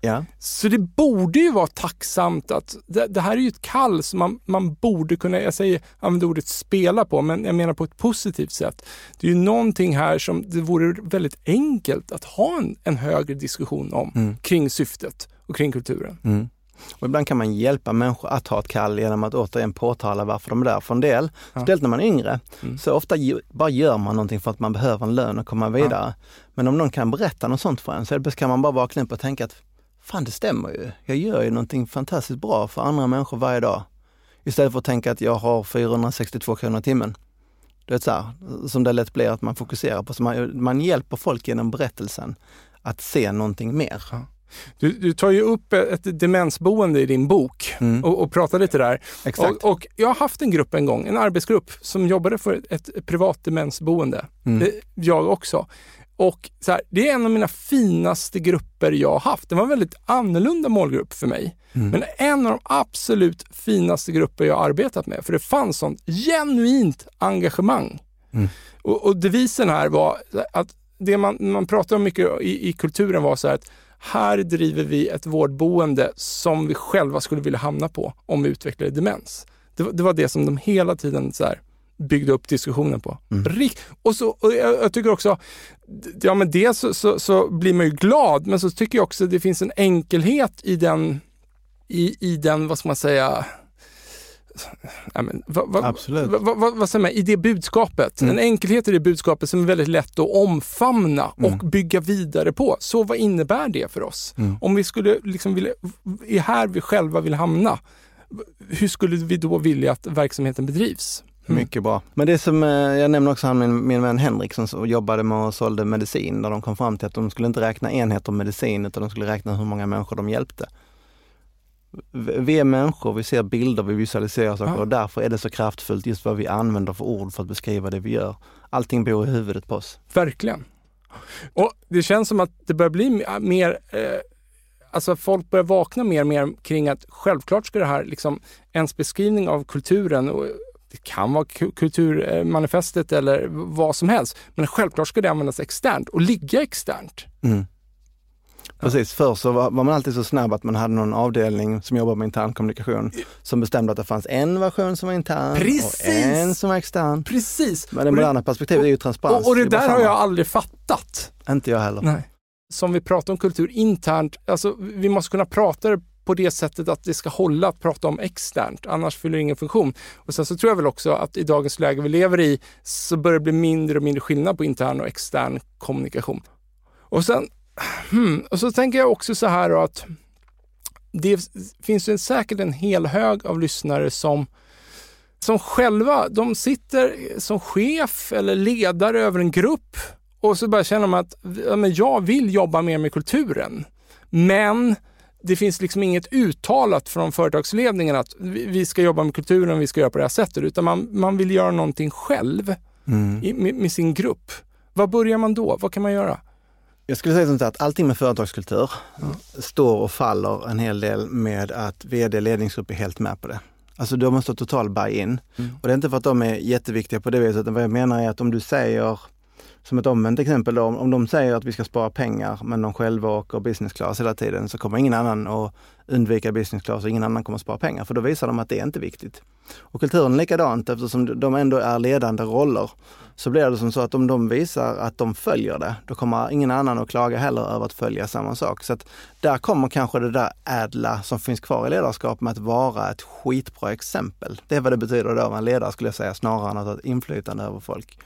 Speaker 1: Ja. Så det borde ju vara tacksamt att det, det, här är ju ett kall som man, man borde kunna, jag säger, använder ordet spela på, men jag menar på ett positivt sätt. Det är ju någonting här som det vore väldigt enkelt att ha en, en högre diskussion om mm. kring syftet och kring kulturen. Mm.
Speaker 2: Och ibland kan man hjälpa människor att ha ett kall genom att återigen påtala varför de är där. För en del, ja. speciellt när man är yngre, mm. så ofta bara gör man någonting för att man behöver en lön och komma vidare. Ja. Men om någon kan berätta något sånt för en så kan man bara vakna upp och tänka att fan det stämmer ju. Jag gör ju någonting fantastiskt bra för andra människor varje dag. Istället för att tänka att jag har 462 kronor i timmen. Du vet så här, som det lätt blir att man fokuserar på. Så man, man hjälper folk genom berättelsen att se någonting mer. Ja.
Speaker 1: Du, du, tar ju upp ett demensboende i din bok mm. och, och pratar lite där.
Speaker 2: Exakt.
Speaker 1: Och, och, jag har haft en grupp en gång, en arbetsgrupp som jobbade för ett, ett privat demensboende. Mm. Jag också. Och så här, Det är en av mina finaste grupper jag har haft. Det var en väldigt annorlunda målgrupp för mig. Mm. Men en av de absolut finaste grupper jag har arbetat med. För det fanns sånt genuint engagemang. Mm. Och, och devisen här var att det man, man pratar om mycket i, i kulturen var så här att här driver vi ett vårdboende som vi själva skulle vilja hamna på om vi utvecklade demens. Det, det var det som de hela tiden så här, byggde upp diskussionen på. Mm. Och, så, och jag, jag, tycker också, ja men dels så, så, så, blir man ju glad, men så tycker jag också det finns en enkelhet i den, i, i den, vad ska man säga, Ja, men, vad, vad,
Speaker 2: Absolut.
Speaker 1: vad, vad säger man, i det budskapet,
Speaker 2: Mm.
Speaker 1: en enkelhet i det budskapet som är väldigt lätt att omfamna
Speaker 2: Mm.
Speaker 1: och bygga vidare på. Så vad innebär det för oss?
Speaker 2: Mm.
Speaker 1: Om vi skulle liksom vilja, är här vi själva vill hamna, hur skulle vi då vilja att verksamheten bedrivs? Mm.
Speaker 2: Mycket bra. Men det som, eh, jag nämner också han, min, min vän Henrik som jobbade med och sålde medicin, där de kom fram till att de skulle inte räkna enheter medicin utan de skulle räkna hur många människor de hjälpte. Vi är människor, vi ser bilder, vi visualiserar saker
Speaker 1: Ja.
Speaker 2: och därför är det så kraftfullt just vad vi använder för ord för att beskriva det vi gör. Allting bor i huvudet på oss.
Speaker 1: Verkligen. Och det känns som att det börjar bli mer, eh, alltså folk börjar vakna mer och mer kring att självklart ska det här, liksom, ens beskrivning av kulturen, och det kan vara ku- kulturmanifestet eller vad som helst, men självklart ska det användas externt och ligga externt.
Speaker 2: Mm. Precis, förr så var, man alltid så snabb att man hade någon avdelning som jobbade med intern kommunikation som bestämde att det fanns en version som var intern
Speaker 1: Precis!
Speaker 2: och en som var extern.
Speaker 1: Precis!
Speaker 2: Men det
Speaker 1: det-
Speaker 2: moderna perspektivet är ju transparens.
Speaker 1: Och, och det
Speaker 2: bara
Speaker 1: där har jag aldrig fattat.
Speaker 2: Inte jag heller.
Speaker 1: Nej. Som vi pratar om kultur internt, alltså vi måste kunna prata det på det sättet att det ska hålla att prata om externt, annars fyller det ingen funktion. Och sen så tror jag väl också att i dagens läge vi lever i så börjar det bli mindre och mindre skillnad på intern och extern kommunikation. Och sen, hmm, och så tänker jag också så här då att det finns ju säkert en hel hög av lyssnare som som själva, de sitter som chef eller ledare över en grupp och så bara känner de att ja, men jag vill jobba mer med kulturen. Men det finns liksom inget uttalat från företagsledningen att vi ska jobba med kulturen, vi ska göra på det här sättet, utan man, man vill göra någonting själv
Speaker 2: Mm.
Speaker 1: i, med, med sin grupp. Var börjar man då? Vad kan man göra?
Speaker 2: Jag skulle säga sånt att allting med företagskultur står och faller en hel del med att vd ledningsgrupp är helt med på det. Alltså de måste ha total buy-in.
Speaker 1: Mm.
Speaker 2: Och det är inte för att de är jätteviktiga på det viset, utan vad jag menar är att om du säger, som ett omvänt exempel då, om de säger att vi ska spara pengar men de själva åker business class hela tiden så kommer ingen annan att undvika business class och ingen annan kommer att spara pengar för då visar de att det är inte viktigt. Och kulturen likadant eftersom de ändå är ledande roller så blir det som så att om de visar att de följer det, då kommer ingen annan att klaga heller över att följa samma sak. Så att där kommer kanske det där ädla som finns kvar i ledarskap med att vara ett skitbra exempel. Det är vad det betyder då att vara en ledare skulle jag säga, snarare än att ha ett inflytande över folk.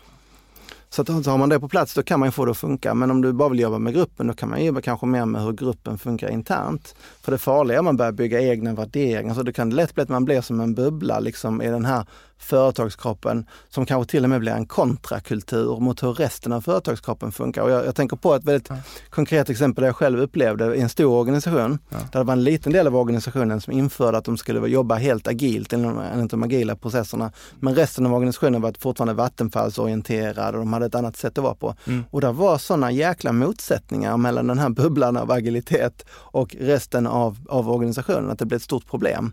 Speaker 2: Så att så har man det på plats, då kan man ju få det att funka. Men om du bara vill jobba med gruppen, då kan man jobba kanske mer med hur gruppen funkar internt. För det farliga är om man börjar bygga egna värderingar, så det kan lätt bli att man blir som en bubbla liksom i den här företagskroppen som kanske till och med blir en kontrakultur mot hur resten av företagskroppen funkar. Och jag, jag tänker på ett väldigt
Speaker 1: Ja.
Speaker 2: konkret exempel där jag själv upplevde i en stor organisation,
Speaker 1: Ja.
Speaker 2: där det var en liten del av organisationen som införde att de skulle jobba helt agilt enligt de agila processerna. Men resten av organisationen var fortfarande vattenfallsorienterad och de hade ett annat sätt att vara på.
Speaker 1: Mm.
Speaker 2: Och det var sådana jäkla motsättningar mellan den här bubblan av agilitet och resten av, av organisationen att det blev ett stort problem.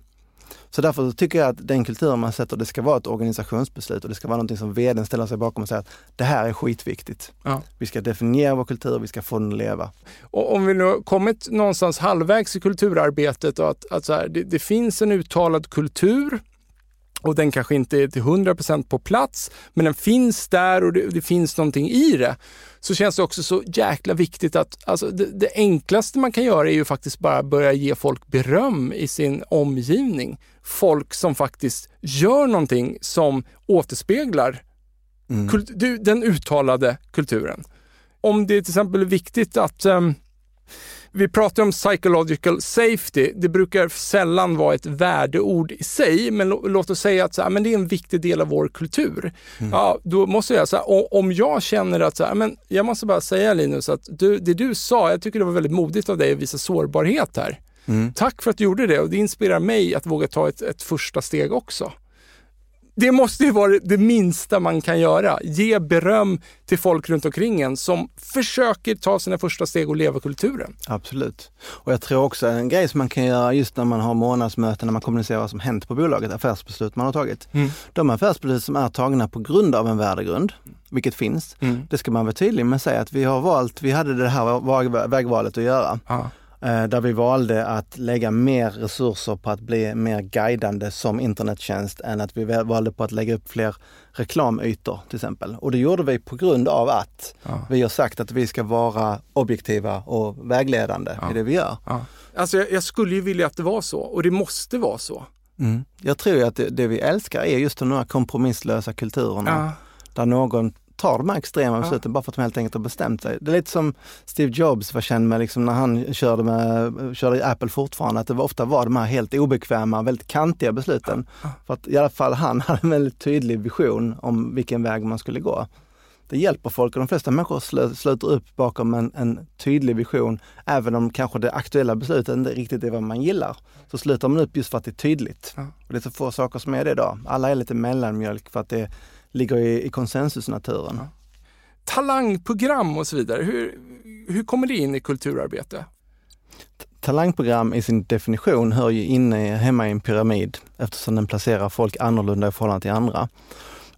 Speaker 2: Så därför så tycker jag att den kulturen man sätter, det ska vara ett organisationsbeslut och det ska vara någonting som vdn ställer sig bakom och säger att det här är skitviktigt.
Speaker 1: Ja.
Speaker 2: Vi ska definiera vår kultur, vi ska få den att leva.
Speaker 1: Och om vi nu har kommit någonstans halvvägs i kulturarbetet och att, att så här, det, det finns en uttalad kultur och den kanske inte är till 100% på plats, men den finns där och det, det finns någonting i det. Så känns det också så jäkla viktigt att alltså det, det enklaste man kan göra är ju faktiskt bara börja ge folk beröm i sin omgivning. Folk som faktiskt gör någonting som återspeglar
Speaker 2: Mm.
Speaker 1: kult, du, den uttalade kulturen. Om det till exempel är viktigt att ehm, vi pratar om psychological safety. Det brukar sällan vara ett värdeord i sig, men lå- låt oss säga att så här, men det är en viktig del av vår kultur. Ja, då måste jag säga, om jag känner att så här, men jag måste bara säga Linus att du, det du sa, jag tycker det var väldigt modigt av dig att visa sårbarhet här.
Speaker 2: Mm.
Speaker 1: Tack för att du gjorde det och det inspirerar mig att våga ta ett, ett första steg också. Det måste ju vara det minsta man kan göra. Ge beröm till folk runt omkring en som försöker ta sina första steg och leva kulturen.
Speaker 2: Absolut. Och jag tror också en grej som man kan göra just när man har månadsmöten, när man kommunicerar vad som hänt på bolaget, affärsbeslut man har tagit.
Speaker 1: Mm.
Speaker 2: De affärsbeslut som är tagna på grund av en värdegrund, vilket finns,
Speaker 1: Mm.
Speaker 2: det ska man vara tydlig med att säga att vi har valt, vi hade det här väg- vägvalet att göra.
Speaker 1: Ja.
Speaker 2: Eh, Där vi valde att lägga mer resurser på att bli mer guidande som internettjänst än att vi valde på att lägga upp fler reklamytor till exempel. Och det gjorde vi på grund av att
Speaker 1: Ja.
Speaker 2: vi har sagt att vi ska vara objektiva och vägledande
Speaker 1: Ja.
Speaker 2: i det vi gör.
Speaker 1: Ja. Alltså jag, jag skulle ju vilja att det var så och det måste vara så.
Speaker 2: Mm. Jag tror ju att det, det, vi älskar är just de här kompromisslösa kulturerna. Där någon tar de här extrema
Speaker 1: Ja.
Speaker 2: besluten bara för att de helt enkelt har bestämt sig. Det är lite som Steve Jobs var känd med liksom när han körde, med, körde i Apple fortfarande, att det var, ofta var de här helt obekväma, väldigt kantiga besluten.
Speaker 1: Ja.
Speaker 2: För att i alla fall han hade en väldigt tydlig vision om vilken väg man skulle gå. Det hjälper folk och de flesta människor sluter upp bakom en, en tydlig vision, även om kanske det aktuella beslutet inte riktigt är vad man gillar. Så sluter man upp just för att det är tydligt.
Speaker 1: Ja.
Speaker 2: Och det är så få saker som är det idag. Alla är lite mellanmjölk för att det ligger i, i konsensusnaturen.
Speaker 1: Ja. Talangprogram och så vidare, hur, hur kommer det in i kulturarbete?
Speaker 2: Talangprogram i sin definition hör ju inne hemma i en pyramid eftersom den placerar folk annorlunda i förhållande till andra.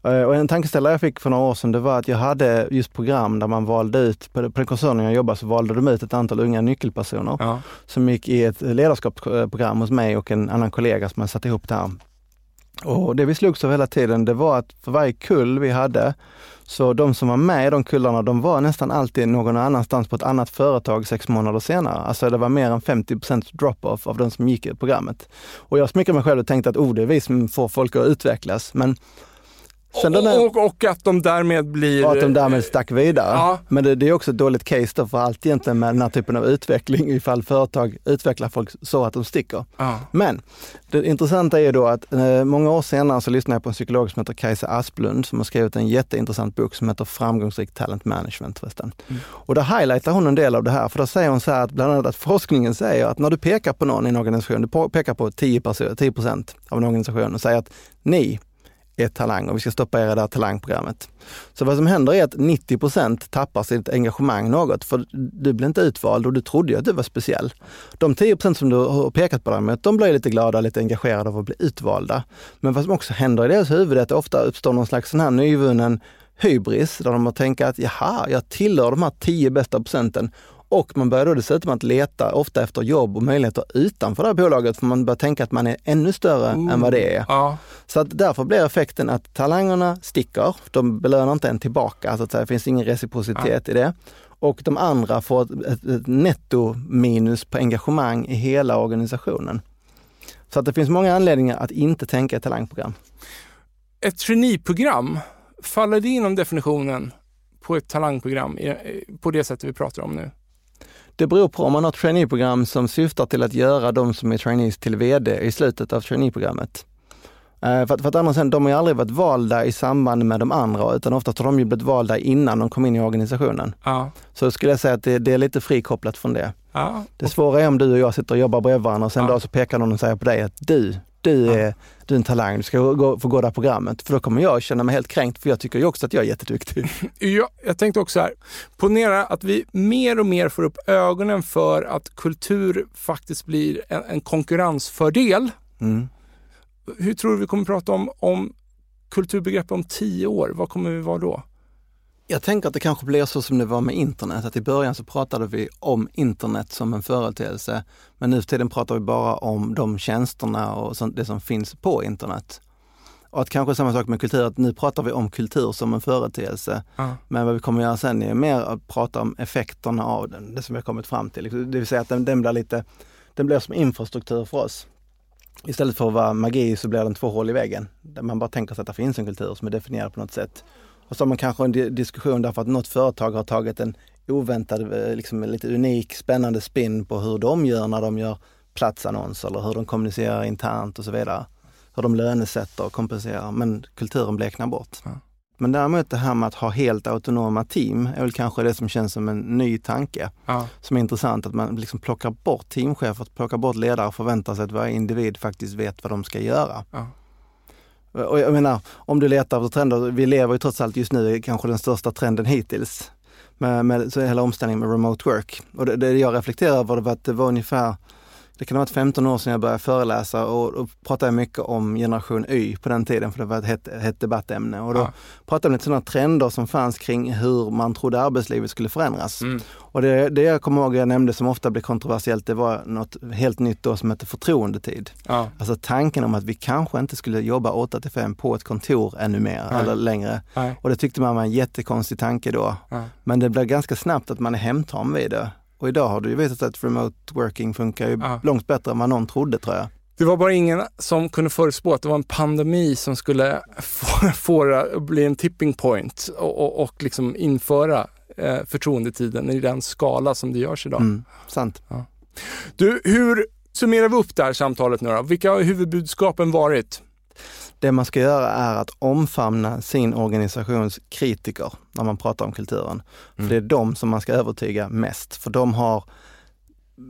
Speaker 2: Eh, Och en tankeställare jag fick för några år sedan det var att jag hade just program där man valde ut, på den koncernen jag jobbade så valde de ut ett antal unga nyckelpersoner
Speaker 1: Ja.
Speaker 2: som gick i ett ledarskapsprogram hos mig och en annan kollega som hade satt ihop det här. Och det vi slogs av hela tiden det var att för varje kull vi hade, så de som var med i de kullarna, de var nästan alltid någon annanstans på ett annat företag sex månader senare. Alltså det var mer än 50% drop-off av de som gick i programmet. Och jag smickrade mig själv och tänkte att oh, det är vi som får folk att utvecklas. Men sen den här-
Speaker 1: och, och att de därmed blir...
Speaker 2: och att de därmed stack vidare.
Speaker 1: Ja.
Speaker 2: Men det, det är också ett dåligt case då för allt egentligen med den här typen av utveckling ifall företag utvecklar folk så att de sticker.
Speaker 1: Ja.
Speaker 2: Men det intressanta är då att eh, många år senare så lyssnade jag på en psykolog som heter Kajsa Asplund som har skrivit en jätteintressant bok som heter Framgångsrik talent management förresten.
Speaker 1: Mm.
Speaker 2: Och där highlightar hon en del av det här, för då säger hon så här att bland annat att forskningen säger att när du pekar på någon i en organisation, du pekar på 10 perso- 10 av en organisation och säger att ni är talang och vi ska stoppa er i det här talangprogrammet. Så vad som händer är att 90 procent tappar sitt engagemang något, för du blir inte utvald och du trodde ju att du var speciell. De 10% som du har pekat på däremot, de blir lite glada, lite engagerade av att bli utvalda. Men vad som också händer i deras huvud är att det ofta uppstår någon slags sån här nyvunnen hybris, där de har tänkt att jaha, jag tillhör de här 10 bästa procenten. Och man börjar då dessutom att leta ofta efter jobb och möjligheter utanför det här bolaget, för man börjar tänka att man är ännu större än vad det är.
Speaker 1: Ja.
Speaker 2: Så att därför blir effekten att talangerna sticker, de belönar inte en tillbaka, så att säga. det finns ingen reciprocitet i det. Och de andra får ett, ett, ett netto minus på engagemang i hela organisationen. Så att det finns många anledningar att inte tänka ett talangprogram.
Speaker 1: Ett traineeprogram, faller det inom definitionen på ett talangprogram i- på det sättet vi pratar om nu?
Speaker 2: Det beror på om man har ett traineeprogram som syftar till att göra de som är trainees till VD i slutet av traineeprogrammet. Eh, För att, för att sidan, de har ju aldrig varit valda i samband med de andra, utan oftast har de ju blivit valda innan de kom in i organisationen.
Speaker 1: Ja.
Speaker 2: Så skulle jag säga att det, det är lite frikopplat från det.
Speaker 1: ja.
Speaker 2: Det svåra är om du och jag sitter och jobbar bredvid varandra och sen
Speaker 1: Ja.
Speaker 2: dag så pekar någon och säger på dig att du, du
Speaker 1: Ja.
Speaker 2: är, du är en talang, du ska gå, få gå det här programmet. För då kommer jag känna mig helt kränkt, för jag tycker ju också att jag är jätteduktig.
Speaker 1: Ja, jag tänkte också här, ponera att vi mer och mer får upp ögonen för att kultur faktiskt blir en, en konkurrensfördel.
Speaker 2: Mm.
Speaker 1: Hur tror du vi kommer prata om, om kulturbegrepp om tio år? Vad kommer vi vara då?
Speaker 2: Jag tänker att det kanske blir så som det var med internet, att i början så pratade vi om internet som en företeelse, men nu för tiden pratar vi bara om de tjänsterna och det som finns på internet. Och att kanske samma sak med kultur, att nu pratar vi om kultur som en företeelse,
Speaker 1: Ja.
Speaker 2: men vad vi kommer göra sen är mer att prata om effekterna av den, det som vi har kommit fram till. Det vill säga att den, den blir lite, den blir som infrastruktur för oss. Istället för att vara magi så blir den två hål i väggen, där man bara tänker sig att det finns en kultur som är definierad på något sätt. Och så har man kanske en di- diskussion därför att något företag har tagit en oväntad, eh, liksom lite unik, spännande spin på hur de gör när de gör platsannonser eller hur de kommunicerar internt och så vidare. Hur de lönesätter och kompenserar, men kulturen bleknar bort.
Speaker 1: Ja.
Speaker 2: Men däremot det här med att ha helt autonoma team är väl kanske det som känns som en ny tanke
Speaker 1: Ja.
Speaker 2: som är intressant, att man liksom plockar bort teamchefer, plockar bort ledare och förväntar sig att varje individ faktiskt vet vad de ska göra.
Speaker 1: Ja.
Speaker 2: Och jag menar, om du letar efter trender, vi lever ju trots allt just nu i kanske den största trenden hittills. Med, med så hela omställningen med remote work. Och det, det jag reflekterar över var att det var ungefär, det kan ha varit 15 år sedan jag började föreläsa och då pratade jag mycket om generation Y på den tiden, för det var ett hett, hett debattämne. Och då
Speaker 1: Ja.
Speaker 2: pratade jag om lite sådana trender som fanns kring hur man trodde arbetslivet skulle förändras.
Speaker 1: Mm.
Speaker 2: Och det, det jag kommer ihåg jag nämnde som ofta blir kontroversiellt, det var något helt nytt då som hette förtroendetid.
Speaker 1: Ja.
Speaker 2: Alltså tanken om att vi kanske inte skulle jobba 8 till 5 på ett kontor ännu mer
Speaker 1: Nej.
Speaker 2: eller längre.
Speaker 1: Nej.
Speaker 2: Och det tyckte man var en jättekonstig tanke då.
Speaker 1: Ja.
Speaker 2: Men det blev ganska snabbt att man är hemtam vid det. Och idag har det ju visat sig att remote working funkar ju
Speaker 1: Ja.
Speaker 2: långt bättre än vad någon trodde tror jag.
Speaker 1: Det var bara ingen som kunde förutspå att det var en pandemi som skulle få, få bli en tipping point och, och, och liksom införa eh, förtroendetiden i den skala som det görs idag.
Speaker 2: Mm, sant.
Speaker 1: Du, hur summerar vi upp det här samtalet nu då? Vilka har huvudbudskapen varit?
Speaker 2: Det man ska göra är att omfamna sin organisations kritiker när man pratar om kulturen. För det är de som man ska övertyga mest, för de har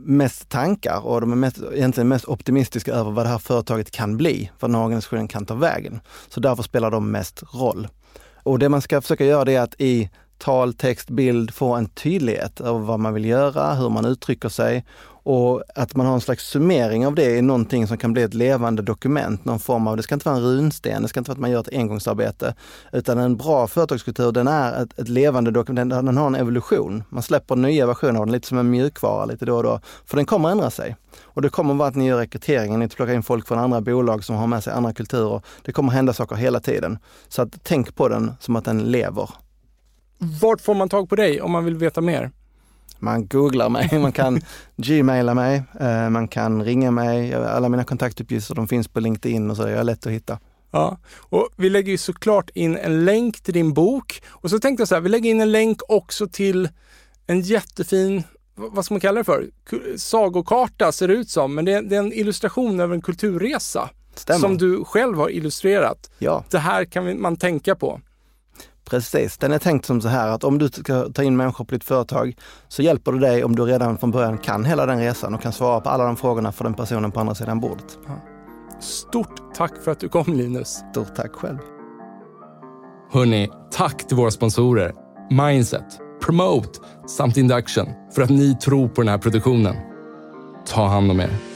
Speaker 2: mest tankar och de är mest, egentligen mest optimistiska över vad det här företaget kan bli, vad den här organisationen kan ta vägen. Så därför spelar de mest roll. Och det man ska försöka göra det är att i tal, text, bild få en tydlighet över vad man vill göra, hur man uttrycker sig och att man har en slags summering av det i någonting som kan bli ett levande dokument, någon form av, det ska inte vara en runsten, det ska inte vara att man gör ett engångsarbete, utan en bra företagskultur den är ett, ett levande dokument, den, den har en evolution. Man släpper nya versioner av den, lite som en mjukvara lite då och då, för den kommer ändra sig. Och det kommer vara att ni gör rekryteringen, ni plockar in folk från andra bolag som har med sig andra kulturer. Det kommer hända saker hela tiden. Så att tänk på den som att den lever.
Speaker 1: Vart får man tag på dig om man vill veta mer?
Speaker 2: Man googlar mig, man kan gmaila mig, eh, man kan ringa mig. Alla mina kontaktuppgifter de finns på LinkedIn och så, jag är lätt att hitta.
Speaker 1: Ja, och vi lägger ju såklart in en länk till din bok. Och så tänkte jag så här, vi lägger in en länk också till en jättefin, vad ska man kalla det för? Sagokarta ser det ut som, men det är, det är en illustration över en kulturresa.
Speaker 2: Stämmer.
Speaker 1: Som du själv har illustrerat.
Speaker 2: Ja,
Speaker 1: Det här kan man tänka på.
Speaker 2: Precis. Den är tänkt som så här att om du ska ta in människor på ditt företag så hjälper det dig om du redan från början kan hela den resan och kan svara på alla de frågorna för den personen på andra sidan bordet.
Speaker 1: Stort tack för att du kom Linus.
Speaker 2: Stort tack själv.
Speaker 1: Hörni, tack till våra sponsorer Mindset, Promote samt Induction för att ni tror på den här produktionen. Ta hand om er.